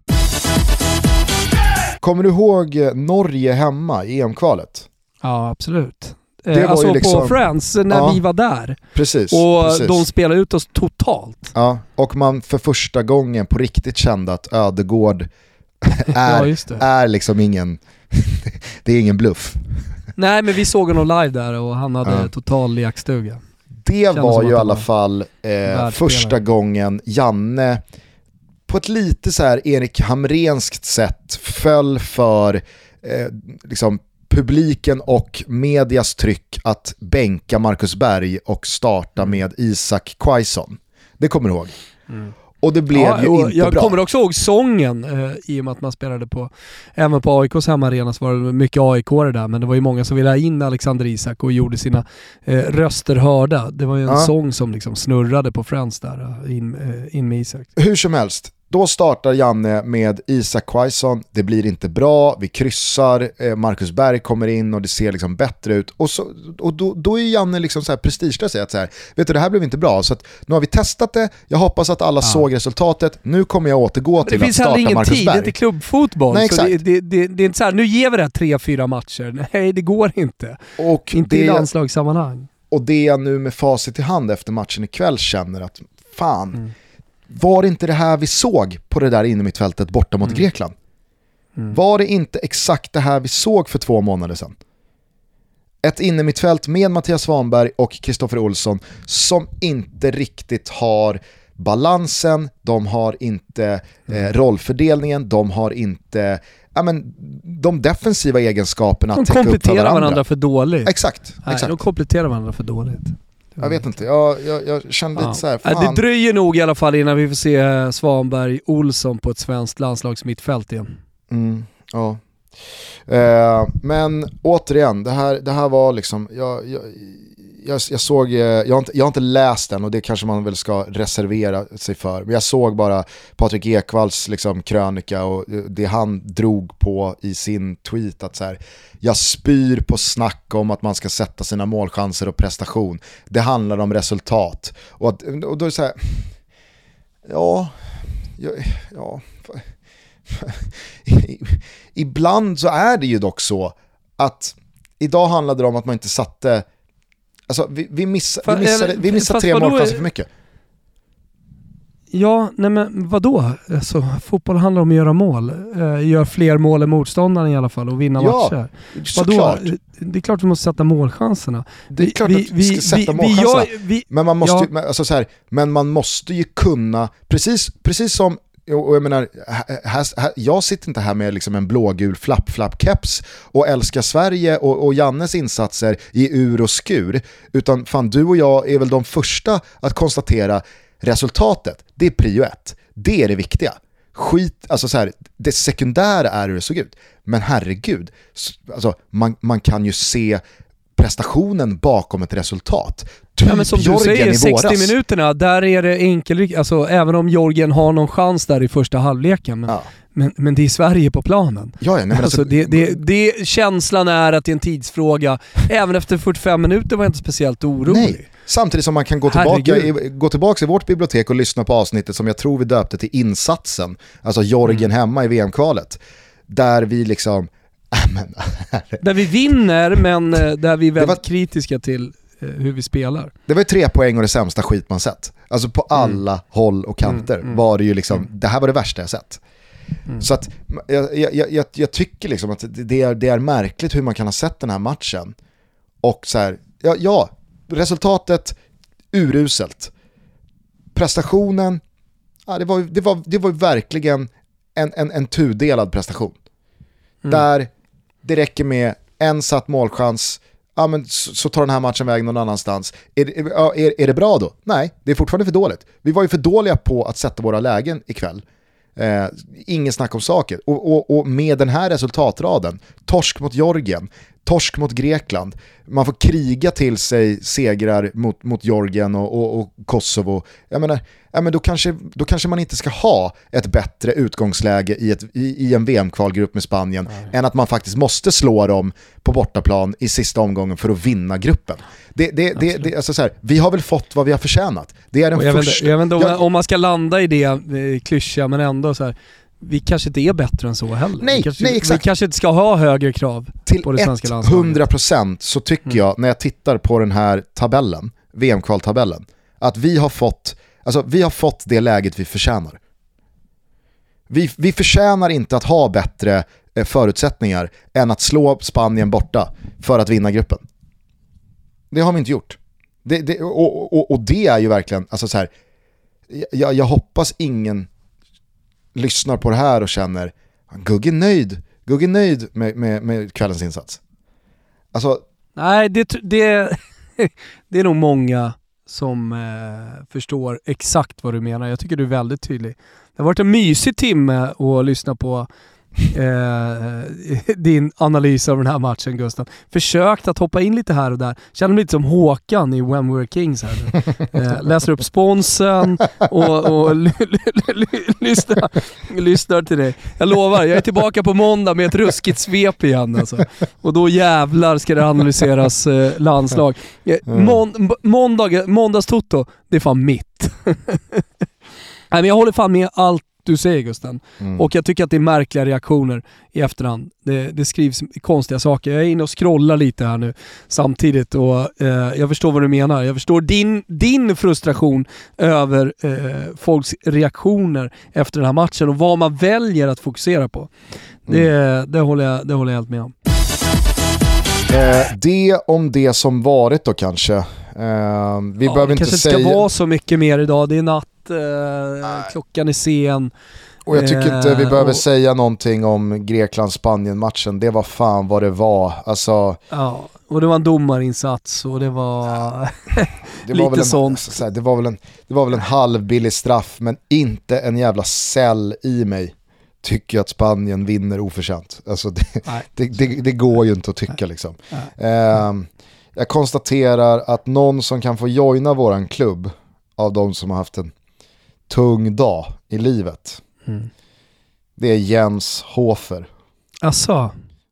A: Kommer du ihåg Norge hemma i EM-kvalet?
B: Ja, absolut. Det var alltså liksom, på Friends, när ja, vi var där.
A: Precis,
B: och
A: precis.
B: de spelade ut oss totalt.
A: Ja, och man för första gången på riktigt kände att Ödegård (laughs) är, ja, är liksom ingen, (laughs) det är ingen bluff.
B: Nej men vi såg honom live där och han hade ja. total lekstuga.
A: det var ju i alla fall eh, första gången Janne på ett lite så här Erik Hamrenskt sätt föll för eh, liksom publiken och medias tryck att bänka Marcus Berg och starta mm. med Isak Quaison. Det kommer du ihåg? Mm. Och det blev ja, ju inte
B: jag
A: bra.
B: Jag kommer också ihåg sången eh, i och med att man spelade på, även på AIKs hemmaarena så var det mycket aik där, men det var ju många som ville ha in Alexander Isak och gjorde sina eh, röster hörda. Det var ju en ja. sång som liksom snurrade på Friends där, eh, in, eh, in med Isak.
A: Hur som helst, då startar Janne med Isak Quaison, det blir inte bra, vi kryssar, eh, Marcus Berg kommer in och det ser liksom bättre ut. Och, så, och då, då är Janne liksom så här prestigelös att så här, vet du det här blev inte bra, så nu har vi testat det, jag hoppas att alla ja. såg resultatet, nu kommer jag återgå till att starta Marcus Berg. Det finns ingen tid, det är
B: inte klubbfotboll. Nej, exakt. Det, det, det, det, är inte så här, nu ger vi det här tre, fyra matcher. (laughs) Nej, det går inte. Och inte i landslagssammanhang.
A: Och det jag nu med facit i hand efter matchen ikväll känner att fan, mm var det inte det här vi såg på det där innermittfältet borta mot mm. Grekland? Mm. Var det inte exakt det här vi såg för två månader sedan? Ett innermittfält med Mattias Svanberg och Kristoffer Olsson som inte riktigt har balansen, de har inte eh, mm. rollfördelningen, de har inte ja, men, de defensiva egenskaperna
B: att täcka upp för varandra. De kompletterar varandra för dåligt.
A: Exakt.
B: Nej,
A: exakt.
B: De kompletterar varandra för dåligt.
A: Jag vet inte, jag, jag, jag kände ja. lite såhär, fan.
B: Det dröjer nog i alla fall innan vi får se Svanberg Olsson på ett svenskt landslagsmittfält igen.
A: Mm, ja. Eh, men återigen, det här, det här var liksom, jag, jag, jag, jag såg, eh, jag har, inte, jag har inte läst den och det kanske man väl ska reservera sig för. Men jag såg bara Patrik Ekwalls liksom, krönika och eh, det han drog på i sin tweet att så här, jag spyr på snack om att man ska sätta sina målchanser och prestation. Det handlar om resultat. Och, att, och då är det så här, ja, ja, ja (laughs) ibland så är det ju dock så att idag handlade det om att man inte satte Alltså vi, vi, miss, vi missade, vi missade tre målchanser för mycket.
B: Ja, nej men vadå? Alltså, fotboll handlar om att göra mål. Uh, gör fler mål än motståndaren i alla fall och vinna ja, matcher. Vadå? Det är klart vi måste sätta målchanserna.
A: Det är klart vi, att vi ska sätta vi, målchanserna. Vi, men, man måste ja. ju, alltså så här, men man måste ju kunna, precis, precis som och jag menar, här, här, jag sitter inte här med liksom en blågul flapp-flapp-keps och älskar Sverige och, och Jannes insatser i ur och skur, utan fan du och jag är väl de första att konstatera resultatet, det är prio ett. Det är det viktiga. Skit, alltså så här, det sekundära är hur det såg ut. Men herregud, alltså, man, man kan ju se prestationen bakom ett resultat.
B: Typ ja, men som Jorgen du säger, 60 minuterna, där är det enkel, alltså även om Jorgen har någon chans där i första halvleken. Men, ja. men, men, det är Sverige på planen.
A: Ja, ja, nej, (laughs)
B: alltså, alltså, det, det, det, känslan är att det är en tidsfråga. (laughs) även efter 45 minuter var jag inte speciellt orolig. Nej.
A: Samtidigt som man kan gå tillbaka, i, gå tillbaka i vårt bibliotek och lyssna på avsnittet som jag tror vi döpte till insatsen, alltså Jorgen mm. hemma i VM-kvalet. Där vi liksom, (laughs)
B: där vi vinner men eh, där vi är väldigt var... kritiska till hur vi spelar.
A: Det var ju tre poäng och det sämsta skit man sett. Alltså på mm. alla mm. håll och kanter mm, mm. var det ju liksom, mm. det här var det värsta jag sett. Mm. Så att jag, jag, jag, jag, tycker liksom att det är, det är märkligt hur man kan ha sett den här matchen och så här, ja, ja resultatet uruselt. Prestationen, ja, det, var, det, var, det var verkligen en, en, en tudelad prestation. Där det räcker med en satt målchans, ja, men så, så tar den här matchen väg någon annanstans. Är, är, är det bra då? Nej, det är fortfarande för dåligt. Vi var ju för dåliga på att sätta våra lägen ikväll. Eh, ingen snack om saker. Och, och, och, med den här resultatraden, torsk mot Georgien, torsk mot Grekland, man får kriga till sig segrar mot, mot Georgien och, och, och Kosovo. Jag menar, ja, men då, kanske, då kanske man inte ska ha ett bättre utgångsläge i, ett, i, i en VM-kvalgrupp med Spanien Nej. än att man faktiskt måste slå dem på bortaplan i sista omgången för att vinna gruppen. Det, det, det, det, alltså så här, vi har väl fått vad vi har förtjänat. Det är den
B: jag
A: första...
B: Vet, jag vet inte om, jag, om man ska landa i det, eh, klyscha, men ändå så här, vi kanske inte är bättre än så heller.
A: Nej,
B: vi, kanske,
A: nej, exakt.
B: vi kanske inte ska ha högre krav
A: Till
B: på det svenska landslaget.
A: Till 100% så tycker mm. jag, när jag tittar på den här tabellen, VM-kvaltabellen, att vi har fått Alltså vi har fått det läget vi förtjänar. Vi, vi förtjänar inte att ha bättre eh, förutsättningar än att slå Spanien borta för att vinna gruppen. Det har vi inte gjort. Det, det, och, och, och, det är ju verkligen, alltså så här, jag, jag hoppas ingen lyssnar på det här och känner, Gugge nöjd, Gugge nöjd med, med, med kvällens insats. Alltså,
B: Nej, det, det, (laughs) det är nog många som eh, förstår exakt vad du menar. Jag tycker du är väldigt tydlig. Det har varit en mysig timme att lyssna på eh, (laughs) din analys av den här matchen Gustav. Försökt att hoppa in lite här och där. Känner mig lite som Håkan i When We Were Kings här. Eh, läser upp sponsen och, och (laughs) lyssnar, lyssnar till dig. Jag lovar, jag är tillbaka på måndag med ett ruskigt svep igen alltså. Och då jävlar ska det analyseras eh, landslag. Eh, Månd måndag, måndagstoto, det är fan mitt. (laughs) Nej, men jag håller fan med allt du säger Gusten. Mm. Och jag tycker att det är märkliga reaktioner i efterhand. Det, det, skrivs konstiga saker. Jag är inne och scrollar lite här nu samtidigt och eh, jag förstår vad du menar. Jag förstår din, din frustration över eh, folks reaktioner efter den här matchen och vad man väljer att fokusera på. Det, mm. det, håller, jag, det håller jag helt med om.
A: Eh, det om det som varit då kanske. Eh, vi ja, behöver inte
B: säga...
A: Det
B: kanske inte ska vara så mycket mer idag. Det är natt eh, klockan är sen.
A: Och jag tycker inte vi eh, behöver och... säga någonting om Grekland-Spanien-matchen. Det var fan vad det var. Alltså...
B: Ja, och det var en domarinsats och det var (laughs) det lite var
A: en,
B: sånt.
A: Så det, var väl en, det var väl en halvbillig straff, men inte en jävla cell i mig tycker att Spanien vinner oförtjänt. Alltså det, det, det, det, går ju inte att tycka liksom. Eh, jag konstaterar att någon som kan få joina våran klubb av de som har haft en tung dag i livet. Mm. Det är Jens Hofer.
B: Asså?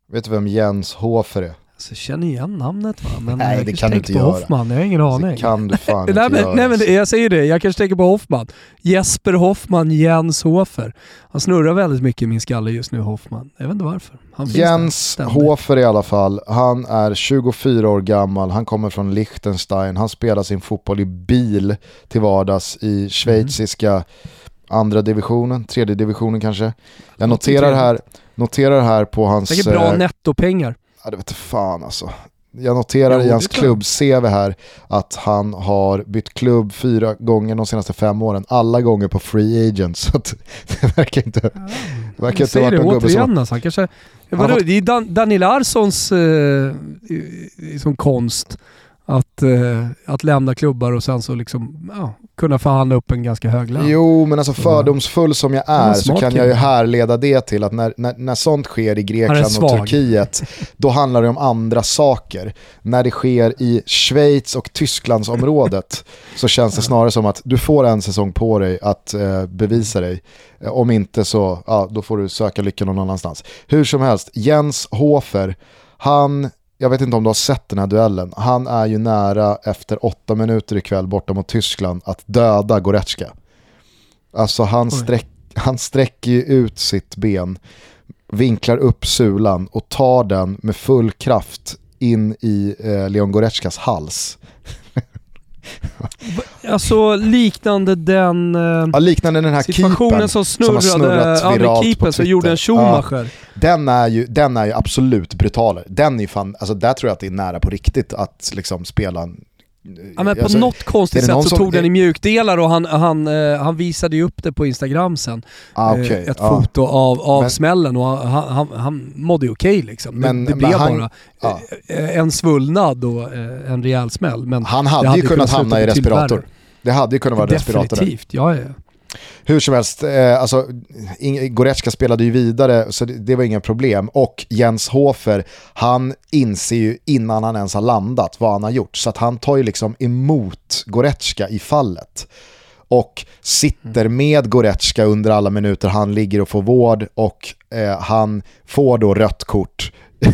A: Vet du vem Jens Hofer är?
B: Alltså, jag känner igen namnet va? Men
A: nej,
B: jag
A: det kan du inte göra.
B: Hoffman, jag har ingen aning.
A: Det kan du fan (laughs)
B: inte
A: nej, göra.
B: Nej men jag säger det, jag kanske tänker på Hoffman. Jesper Hoffman, Jens Hofer. Han snurrar väldigt mycket i min skalle just nu, Hoffman. Jag vet inte varför.
A: Jens Hofer i alla fall, han är 24 år gammal, han kommer från Liechtenstein, han spelar sin fotboll i bil till vardags i schweiziska mm. andra divisionen, tredje divisionen kanske. Jag noterar här, noterar här på hans...
B: Säkert bra eh, nettopengar.
A: Ja, det vet fan alltså. Jag noterar jo, i hans klubb-CV här att han har bytt klubb fyra gånger de senaste fem åren. Alla gånger på free agent. (laughs) Så det verkar inte, ja, det verkar inte
B: ha varit någon gubbe som... Alltså, han kanske, vadå, det är Dan, Daniel Larssons eh, som konst att, eh, att lämna klubbar och sen så liksom, ja, kunna förhandla upp en ganska hög lön.
A: Jo, men alltså fördomsfull som jag är så kan jag ju härleda det till att när, när, när sånt sker i Grekland och Turkiet, (laughs) då handlar det om andra saker. När det sker i Schweiz och Tysklandsområdet så känns det snarare som att du får en säsong på dig att eh, bevisa dig. Om inte så, ja, då får du söka lycka någon annanstans. Hur som helst, Jens Hofer, han jag vet inte om du har sett den här duellen, han är ju nära efter åtta minuter ikväll borta mot Tyskland att döda Goretzka. Alltså han, sträck, han sträcker ju ut sitt ben, vinklar upp sulan och tar den med full kraft in i eh, Leon Goretzkas hals. (laughs)
B: Alltså liknande den, eh,
A: ja, liknande den här
B: situationen som snurrade, som ja, med keepern som gjorde en Schumacher. Ja,
A: den, är ju, den är ju absolut brutalare. Den är fan, alltså där tror jag att det är nära på riktigt att liksom spela en
B: Ja, men på alltså, något konstigt sätt så tog den i mjukdelar och han, han, uh, han visade ju upp det på Instagram sen.
A: Ah, okay. uh,
B: ett ah. foto av, av men, smällen och han, han, han mådde ju okej okay, liksom. Men, det, det blev han, bara ah. en svullnad och en rejäl smäll. Men
A: han hade, hade ju kunnat hamna i respirator. Det hade ju kunnat vara respirator.
B: Definitivt, ja, ja.
A: Hur som helst, eh, alltså, Goretzka spelade ju vidare så det, det, var inga problem. Och Jens Hofer, han inser ju innan han ens har landat vad han har gjort. Så att han tar ju liksom emot Goretzka i fallet. Och sitter med Goretzka under alla minuter han ligger och får vård och eh, han får då rött kort. (laughs)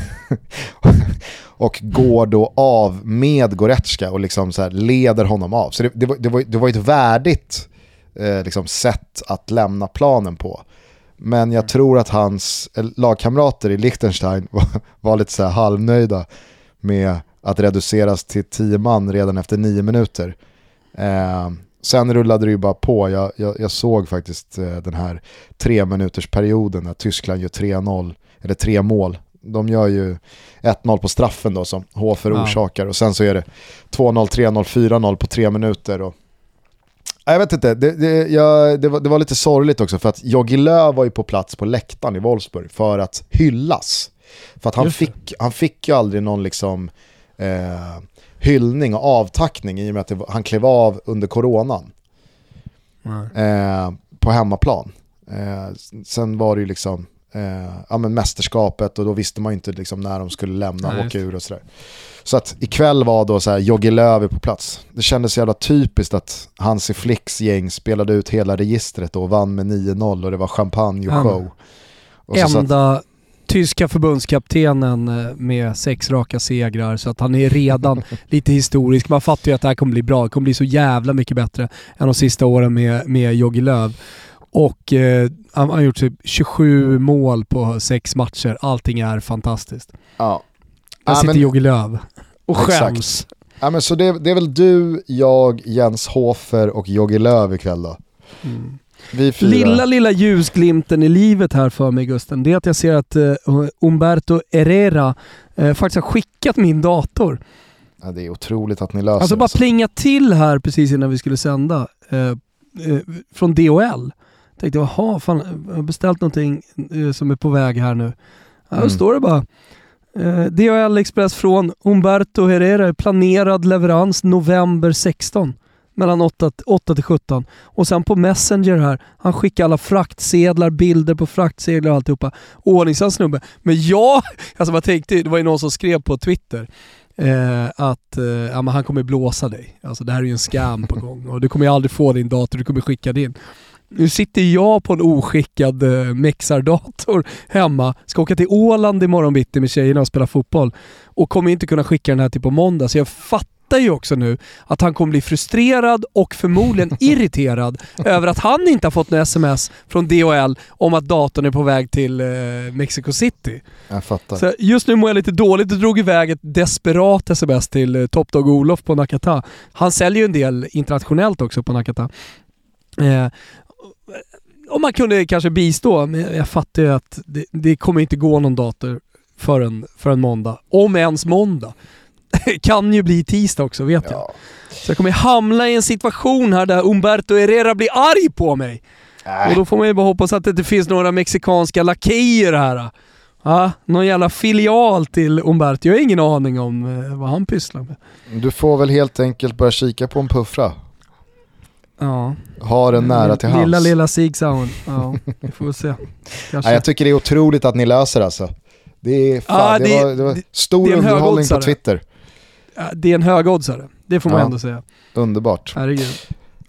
A: och går då av med Goretzka och liksom så leder honom av. Så det, det, var, det, var, det var ett värdigt eh, liksom sätt att lämna planen på. Men jag tror att hans eh, lagkamrater i Liechtenstein (laughs) var, var lite så halvnöjda med att reduceras till tio man redan efter nio minuter. Eh, sen rullade det ju bara på. Jag, jag, jag såg faktiskt eh, den här tre minuters perioden när Tyskland gör 3-0, eller tre mål de gör ju 1-0 på straffen då som Hofer ja. orsakar och sen så är det 2-0, 3-0, 4-0 på tre minuter. Och... Jag vet inte, det, det, jag, det, var, det var lite sorgligt också för att Jogi Löw var ju på plats på läktaren i Wolfsburg för att hyllas. För att han fick, han fick ju aldrig någon liksom eh, hyllning och avtackning i och med att han klev av under coronan. Eh, på hemmaplan. Eh, sen var det ju liksom eh, ja, men mästerskapet och då visste man ju inte liksom när de skulle lämna och åka ur och sådär. Så att ikväll var då så här Jogge Löw på plats. Det kändes jävla typiskt att Hansi Flicks gäng spelade ut hela registret och vann med 9-0 och det var champagne och show.
B: Och Enda tyska förbundskaptenen eh, med sex raka segrar så att han är redan (laughs) lite historisk. Man fattar ju att det här kommer bli bra. Det kommer bli så jävla mycket bättre än de sista åren med, med Jogi Löw. Och eh, han har gjort typ 27 mål på sex matcher. Allting är fantastiskt.
A: Ja.
B: Där ja, sitter Jogi Löw och skäms.
A: Ja, men så det, det, är väl du, jag, Jens Hofer och Jogi Löw ikväll då?
B: Mm. Lilla, lilla ljusglimten i livet här för mig Gusten, det är att jag ser att uh, Umberto Herrera uh, faktiskt har skickat min dator.
A: Ja, det är otroligt att ni löser
B: Alltså bara plingat till här precis innan vi skulle sända. Uh, från DHL. Tänkte, jaha, fan, jag har beställt någonting som är på väg här nu. Ja, mm. Då står det bara DHL Express från Umberto Herrera, planerad leverans november 16 mellan 8, 8 till 17. Och sen på Messenger här, han skickar alla fraktsedlar, bilder på fraktsedlar och alltihopa. Ordningsam snubbe. Men (laughs) jag, alltså man tänkte, det var ju någon som skrev på Twitter eh, att eh, ja, han kommer blåsa dig. Alltså det här är ju en scam på gång och du kommer ju aldrig få din dator, du kommer skicka din. Nu sitter jag på en oskickad eh, mexardator hemma, ska åka till Åland imorgon bitti med tjejerna och spela fotboll och kommer inte kunna skicka den här till på måndag. Så jag fattar fattar ju också nu att han kommer bli frustrerad och förmodligen (laughs) irriterad över att han inte har fått något sms från DHL om att datorn är på väg till eh, Mexico City.
A: Jag fattar.
B: Så just nu mår jag lite dåligt och drog iväg ett desperat sms till eh, Top Dog Olof på Nakata. Han säljer ju en del internationellt också på Nakata. Eh, om man kunde kanske bistå, men jag fattar ju att det, det kommer inte gå någon dator förrän, förrän måndag. Om ens måndag. (laughs) kan ju bli tisdag också vet jag. Så jag kommer hamna i en situation här där Umberto Herrera blir arg på mig. Äh. Och då får man ju bara hoppas att det inte finns några mexikanska lakejer här. Ja, någon jävla filial till Umberto. Jag har ingen aning om eh, vad han pysslar med.
A: Du får väl helt enkelt börja kika på en puffra.
B: Ja.
A: Ha den nära till hands.
B: Lilla, lilla Sig Ja, vi får se. (laughs)
A: Ja, jag tycker det är otroligt att ni löser alltså. Det, är fan, ja, det, det, var, det var stor det underhållning på Twitter
B: det är en högoddsare. Det får man ja. ändå säga.
A: Underbart.
B: Herregud.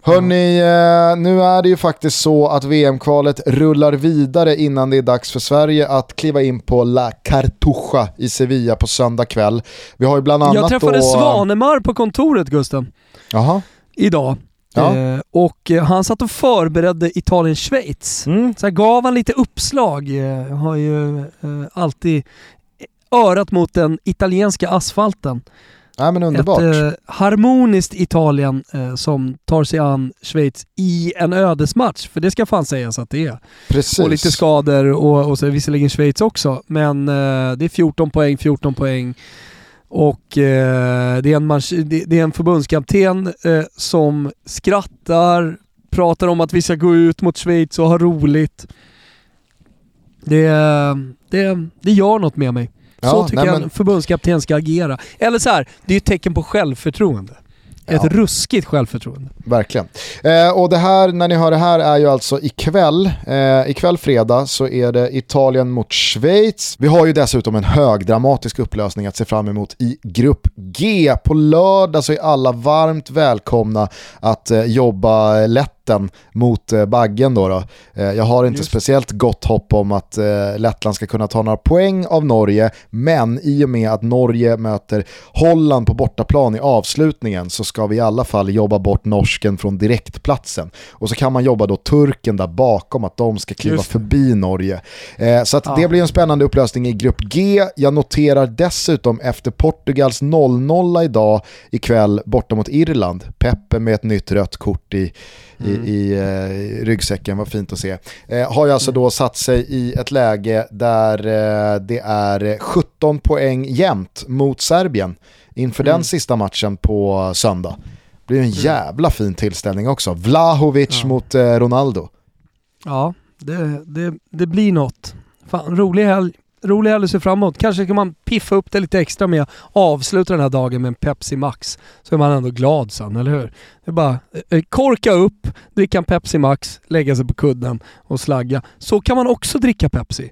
A: Hörni, eh, nu är det ju faktiskt så att VM-kvalet rullar vidare innan det är dags för Sverige att kliva in på La Cartuja i Sevilla på söndag kväll. Vi har ju bland annat
B: Jag träffade då... Svanemar på kontoret Gusten.
A: Jaha.
B: Idag. Ja. Eh, och eh, han satt och förberedde Italien-Schweiz. Mm. Så gav han lite uppslag. Jag har ju eh, alltid örat mot den italienska asfalten.
A: Ja, men underbart.
B: Ett eh, harmoniskt Italien eh, som tar sig an Schweiz i en ödesmatch, för det ska fan sägas att det är.
A: Precis.
B: Och lite skador och, och så visserligen Schweiz också, men eh, det är 14 poäng, 14 poäng. Och eh, det, är en det, det, är en förbundskapten eh, som skrattar, pratar om att vi ska gå ut mot Schweiz och ha roligt. Det, det, det gör något med mig. Ja, så tycker nej, jag en förbundskapten ska agera. Eller så här, det är ett tecken på självförtroende. Ett ja. ruskigt självförtroende.
A: Verkligen. Eh, och det här, när ni hör det här, är ju alltså ikväll. Eh, ikväll fredag så är det Italien mot Schweiz. Vi har ju dessutom en högdramatisk upplösning att se fram emot i Grupp G. På lördag så är alla varmt välkomna att eh, jobba lätt mitten mot eh, baggen då. då. Eh, jag har inte Just. speciellt gott hopp om att eh, Lettland ska kunna ta några poäng av Norge, men i och med att Norge möter Holland på bortaplan i avslutningen så ska vi i alla fall jobba bort norsken från direktplatsen. Och så kan man jobba då turken där bakom, att de ska kliva förbi Norge. så att ja. det blir en spännande upplösning i grupp G. Jag noterar dessutom efter Portugals 0-0 idag ikväll borta mot Irland, Peppe med ett nytt rött kort i mm. i eh, ryggsäcken, var fint att se. Eh, har ju alltså mm. då satt sig i ett läge där eh, det är 17 poäng jämnt mot Serbien inför mm. den sista matchen på söndag. Det blir en mm. jävla fin tillställning också. Vlahovic ja. mot eh, Ronaldo.
B: Ja, det, det, det blir något. Fan, rolig helg rolig helg att se. Kanske kan man piffa upp det lite extra med att avsluta den här dagen med en Pepsi Max. Så är man ändå glad sen, eller hur? Det är bara eh, eh, korka upp, dricka en Pepsi Max, lägga sig på kudden och slagga. Så kan man också dricka Pepsi.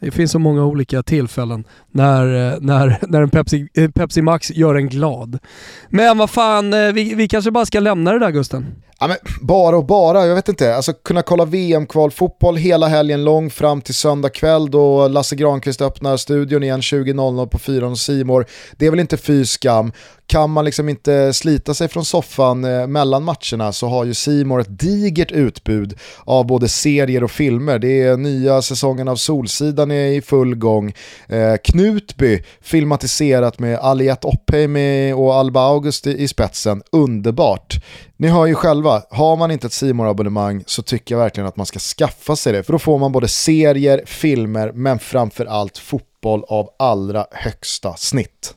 B: Det finns så många olika tillfällen när, eh, när, (laughs) när en Pepsi, Pepsi Max gör en glad. Men vad fan, vi, vi kanske bara ska lämna det där Gusten?
A: Ja, men bara och bara, jag vet inte. Alltså kunna kolla VM-kvalfotboll hela helgen lång fram till söndag kväll då Lasse Granqvist öppnar studion igen 20.00 på fyran och Simor. Det är väl inte fy skam kan man liksom inte slita sig från soffan eh, mellan matcherna så har ju Simor ett digert utbud av både serier och filmer. Det är nya säsongen av Solsidan är i full gång. Eh, Knutby filmatiserat med Aliette Oppheim och Alba August i, i spetsen. Underbart. Ni hör ju själva, har man inte ett simor abonnemang så tycker jag verkligen att man ska skaffa sig det. För då får man både serier, filmer men framförallt fotboll av allra högsta snitt.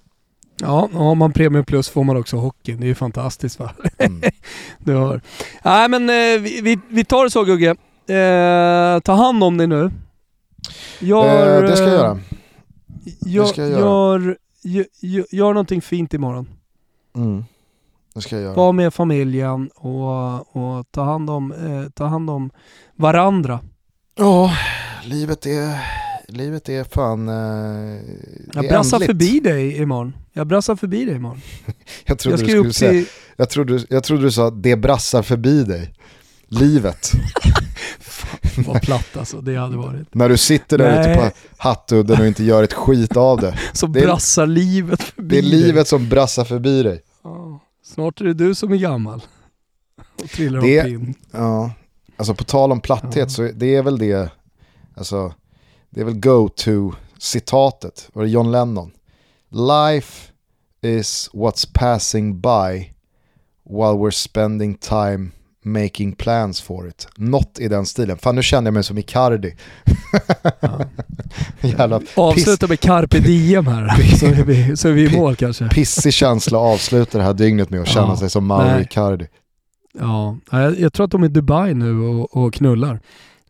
B: Ja, har man Premium Plus får man också hockeyn. Det är ju fantastiskt va? Mm. (laughs) du hör. Nej men eh, vi, vi tar det så Gugge. Eh, ta hand om dig nu.
A: Gör, eh, det ska jag göra.
B: Gör, det ska jag göra. Gör, gör, gör någonting fint imorgon.
A: Mm. Det ska jag göra.
B: Var med familjen och, och ta, hand om, eh, ta hand om varandra.
A: Ja, livet är livet är fan... Eh,
B: jag brassar förbi dig imorgon. Jag brassar förbi dig imorgon. (laughs)
A: jag, trodde jag, du skulle säga, till... jag, trodde, jag trodde du sa det brassar förbi dig. Livet. (laughs)
B: fan, vad platt alltså, det hade varit.
A: När du sitter där Nej. ute på Hattudden och inte gör ett skit av det. (laughs)
B: Så det brassar är, livet förbi
A: dig. Det är livet dig. som brassar förbi dig.
B: Ja, snart är det du som är gammal. (laughs) Och trillar det, av pinn.
A: Ja, alltså på tal om platthet ja. så det är väl det, alltså det är väl go-to-citatet, var det John Lennon? Life is what's passing by while we're spending time making plans for it. Något i den stilen. Fan nu känner jag mig som Icardi.
B: Ja. (laughs) Avsluta med carpe diem här, (laughs) så är vi, så är vi i mål kanske.
A: Pissig känsla att avsluta det här dygnet med att känna ja, sig som Mauro Icardi.
B: Ja, jag, jag, tror att de är i Dubai nu och, och knullar.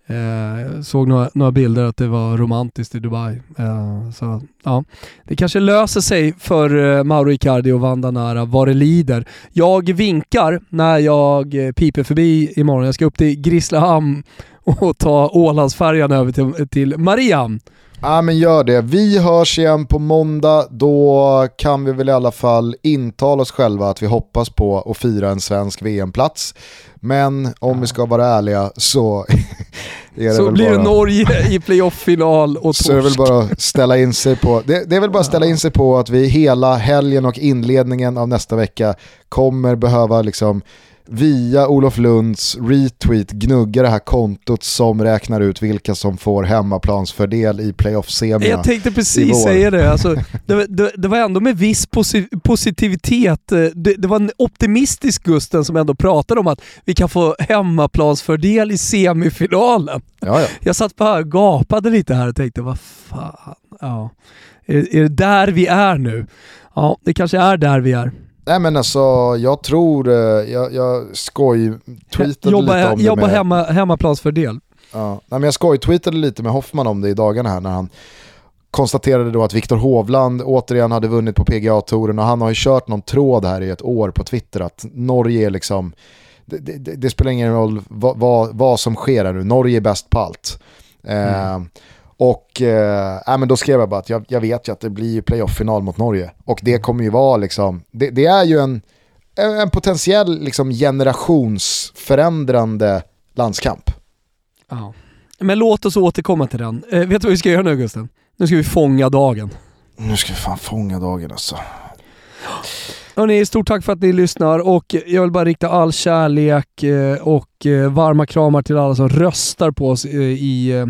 B: Eh, såg några, några, bilder att det var romantiskt i Dubai. Eh, så, ja. Det kanske löser sig för eh, Mauro Icardi och Vandanara vad det lider. Jag vinkar när jag eh, piper förbi imorgon. Jag ska upp till Grisslehamn och ta Ålandsfärjan över till, till Mariehamn.
A: Ja men gör det. Vi hörs igen på måndag. Då kan vi väl i alla fall intala oss själva att vi hoppas på att fira en svensk VM-plats. Men om vi ska vara ärliga så det
B: så
A: väl
B: blir
A: bara...
B: det Norge i playoff-final och torsk.
A: Så är det väl bara ställa in sig på, det, det är väl bara ställa in sig på att vi hela helgen och inledningen av nästa vecka kommer behöva liksom via Olof Lunds retweet gnugga det här kontot som räknar ut vilka som får hemmaplansfördel i playoff-semierna.
B: Jag tänkte precis säga det. Alltså, (laughs) det, det, det, var ändå med viss posi positivitet. Det, det, var en optimistisk Gusten som ändå pratade om att vi kan få hemmaplansfördel i semifinalen.
A: Ja, ja. (laughs)
B: Jag satt bara och gapade lite här och tänkte, vad fan. Ja. Är, är det där vi är nu? Ja, det kanske är där vi är.
A: Nej men alltså jag tror, eh, jag, jag skoj-tweetade
B: jobba,
A: lite om
B: det Jobba med... hemma, hemmaplansfördel.
A: Ja, nej, men jag skoj-tweetade lite med Hoffman om det i dagarna här när han konstaterade då att Viktor Hovland återigen hade vunnit på PGA-touren och han har ju kört någon tråd här i ett år på Twitter att Norge är liksom, det, det, det spelar ingen roll vad, vad, vad, som sker här nu, Norge är bäst på allt. Mm. Eh, och eh, men då skrev jag bara att jag, jag vet ju att det blir playoff-final mot Norge. Och det kommer ju vara liksom, det, det är ju en, en potentiell liksom, generationsförändrande landskamp.
B: Ja. Men låt oss återkomma till den. Eh, vet du vad vi ska göra nu Gusten? Nu ska vi fånga dagen.
A: Nu ska vi fan fånga dagen alltså.
B: Hörrni, stort tack för att ni lyssnar och jag vill bara rikta all kärlek eh, och eh, varma kramar till alla som röstar på oss eh, i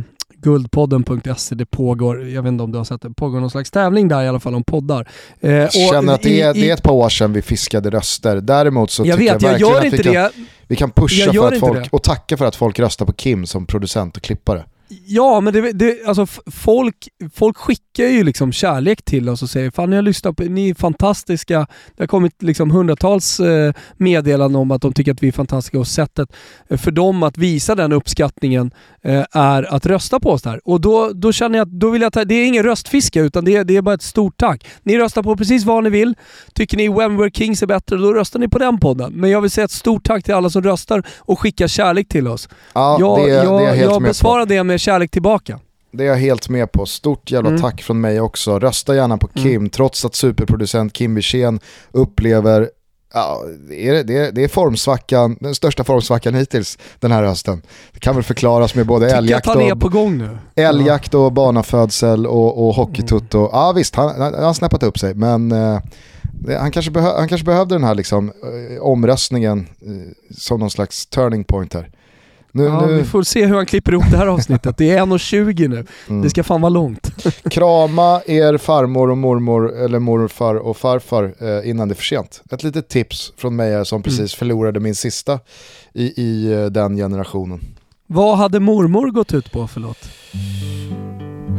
B: guldpodden.se. Det pågår, jag vet inte om du har sett det, pågår någon slags tävling där i alla fall om poddar.
A: Eh, jag känner att det är, i, det är ett par år sedan vi fiskade röster. Däremot så
B: jag
A: tycker
B: vet,
A: jag
B: verkligen jag gör inte
A: att vi
B: det.
A: kan, vi kan pusha för att folk, och tacka för att folk röstar på Kim som producent och klippare.
B: Ja, men det, det, alltså folk, folk skickar ju liksom kärlek till oss och säger fan jag lyssnar på, ni är fantastiska. Det har kommit liksom hundratals eh, meddelanden om att de tycker att vi är fantastiska och sättet för dem att visa den uppskattningen eh, är att rösta på oss där. Och då, då känner jag att då vill jag ta, det är ingen röstfiske utan det, det är bara ett stort tack. Ni röstar på precis vad ni vill. Tycker ni When We're Kings är bättre, då röstar ni på den podden. Men jag vill säga ett stort tack till alla som röstar och skickar kärlek till oss.
A: Ja, jag, det, jag, det är helt
B: jag besvarar det med kärlek tillbaka.
A: Det är jag helt med på. Stort jävla mm. tack från mig också. Rösta gärna på Kim, mm. trots att superproducent Kim Wirsén upplever Ja, det, är, det, är, det är formsvackan, den största formsvackan hittills den här hösten. Det kan väl förklaras med både älgjakt och,
B: på gång nu.
A: älgjakt och barnafödsel och, och hockeytutto. Mm. Ja visst, han, han har snäppat upp sig men eh, han, kanske behö, han kanske behövde den här liksom, eh, omröstningen eh, som någon slags turning point här.
B: Nu, ja, nu... Vi får se hur han klipper ihop det här avsnittet. Det är 1.20 nu. Mm. Det ska fan vara långt. (laughs)
A: Krama er farmor och mormor eller morfar och farfar eh, innan det är för sent. Ett litet tips från mig som precis mm. förlorade min sista i, i eh, den generationen.
B: Vad hade mormor gått ut på, förlåt?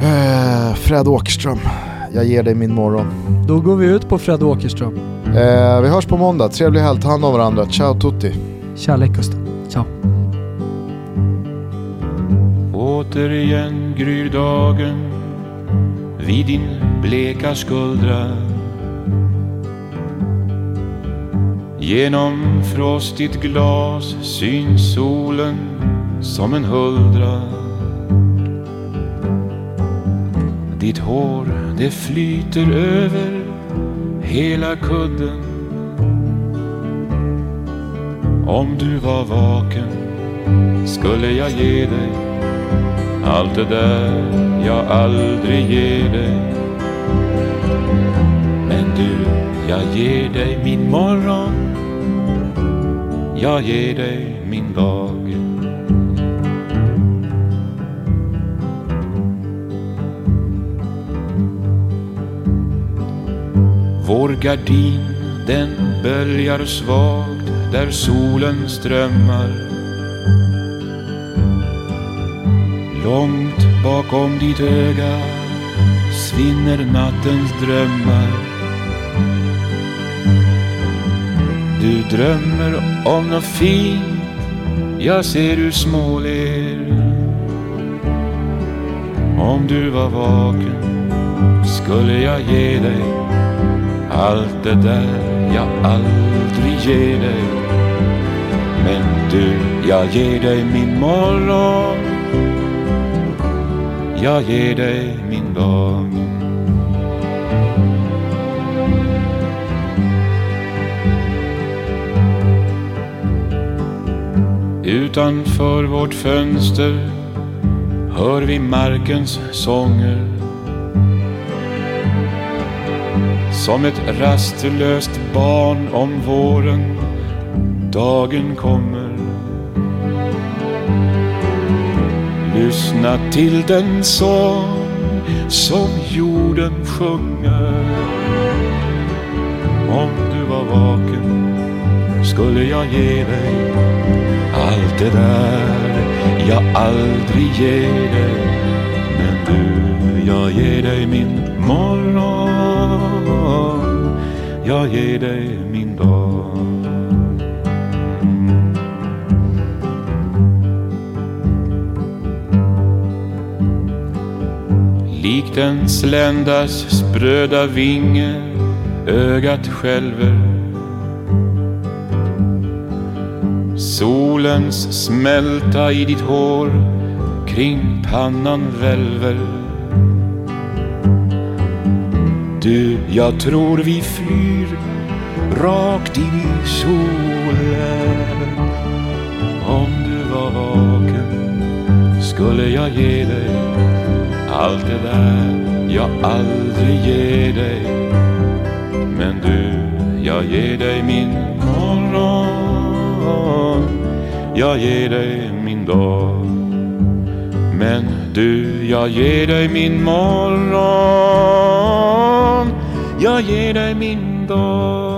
A: Eh, Fred Åkerström. Jag ger dig min morgon.
B: Då går vi ut på Fred Åkerström.
A: Eh, vi hörs på måndag. Trevlig helg. Ta hand om varandra. Ciao tutti.
B: Kärlek Gusten. Ciao.
C: Återigen gryr dagen vid din bleka skuldra. Genom frostigt glas syns solen som en huldra. Ditt hår det flyter över hela kudden. Om du var vaken skulle jag ge dig allt det där jag aldrig ger dig. Men du, jag ger dig min morgon. Jag ger dig min dag. Vår gardin den böljar svagt där solen strömmar. Långt bakom ditt öga svinner nattens drömmar. Du drömmer om något fint, jag ser hur småler. Om du var vaken skulle jag ge dig allt det där jag aldrig ger dig. Men du, jag ger dig min morgon jag ger dig min dag. Utanför vårt fönster hör vi markens sånger. Som ett rastlöst barn om våren dagen kommer Lyssna till den sång som jorden sjunger. Om du var vaken skulle jag ge dig allt det där jag aldrig ger dig. Men du, jag ger dig min morgon. Jag ger dig min dag. Likt en sländas spröda vinge ögat skälver. Solens smälta i ditt hår kring pannan välver. Du, jag tror vi flyr rakt in i solen. Om du var vaken skulle jag ge dig allt det där jag aldrig ger dig Men du, jag ger dig min morgon Jag ger dig min dag Men Du, jag ger dig min morgon. Jag ger dig min dag.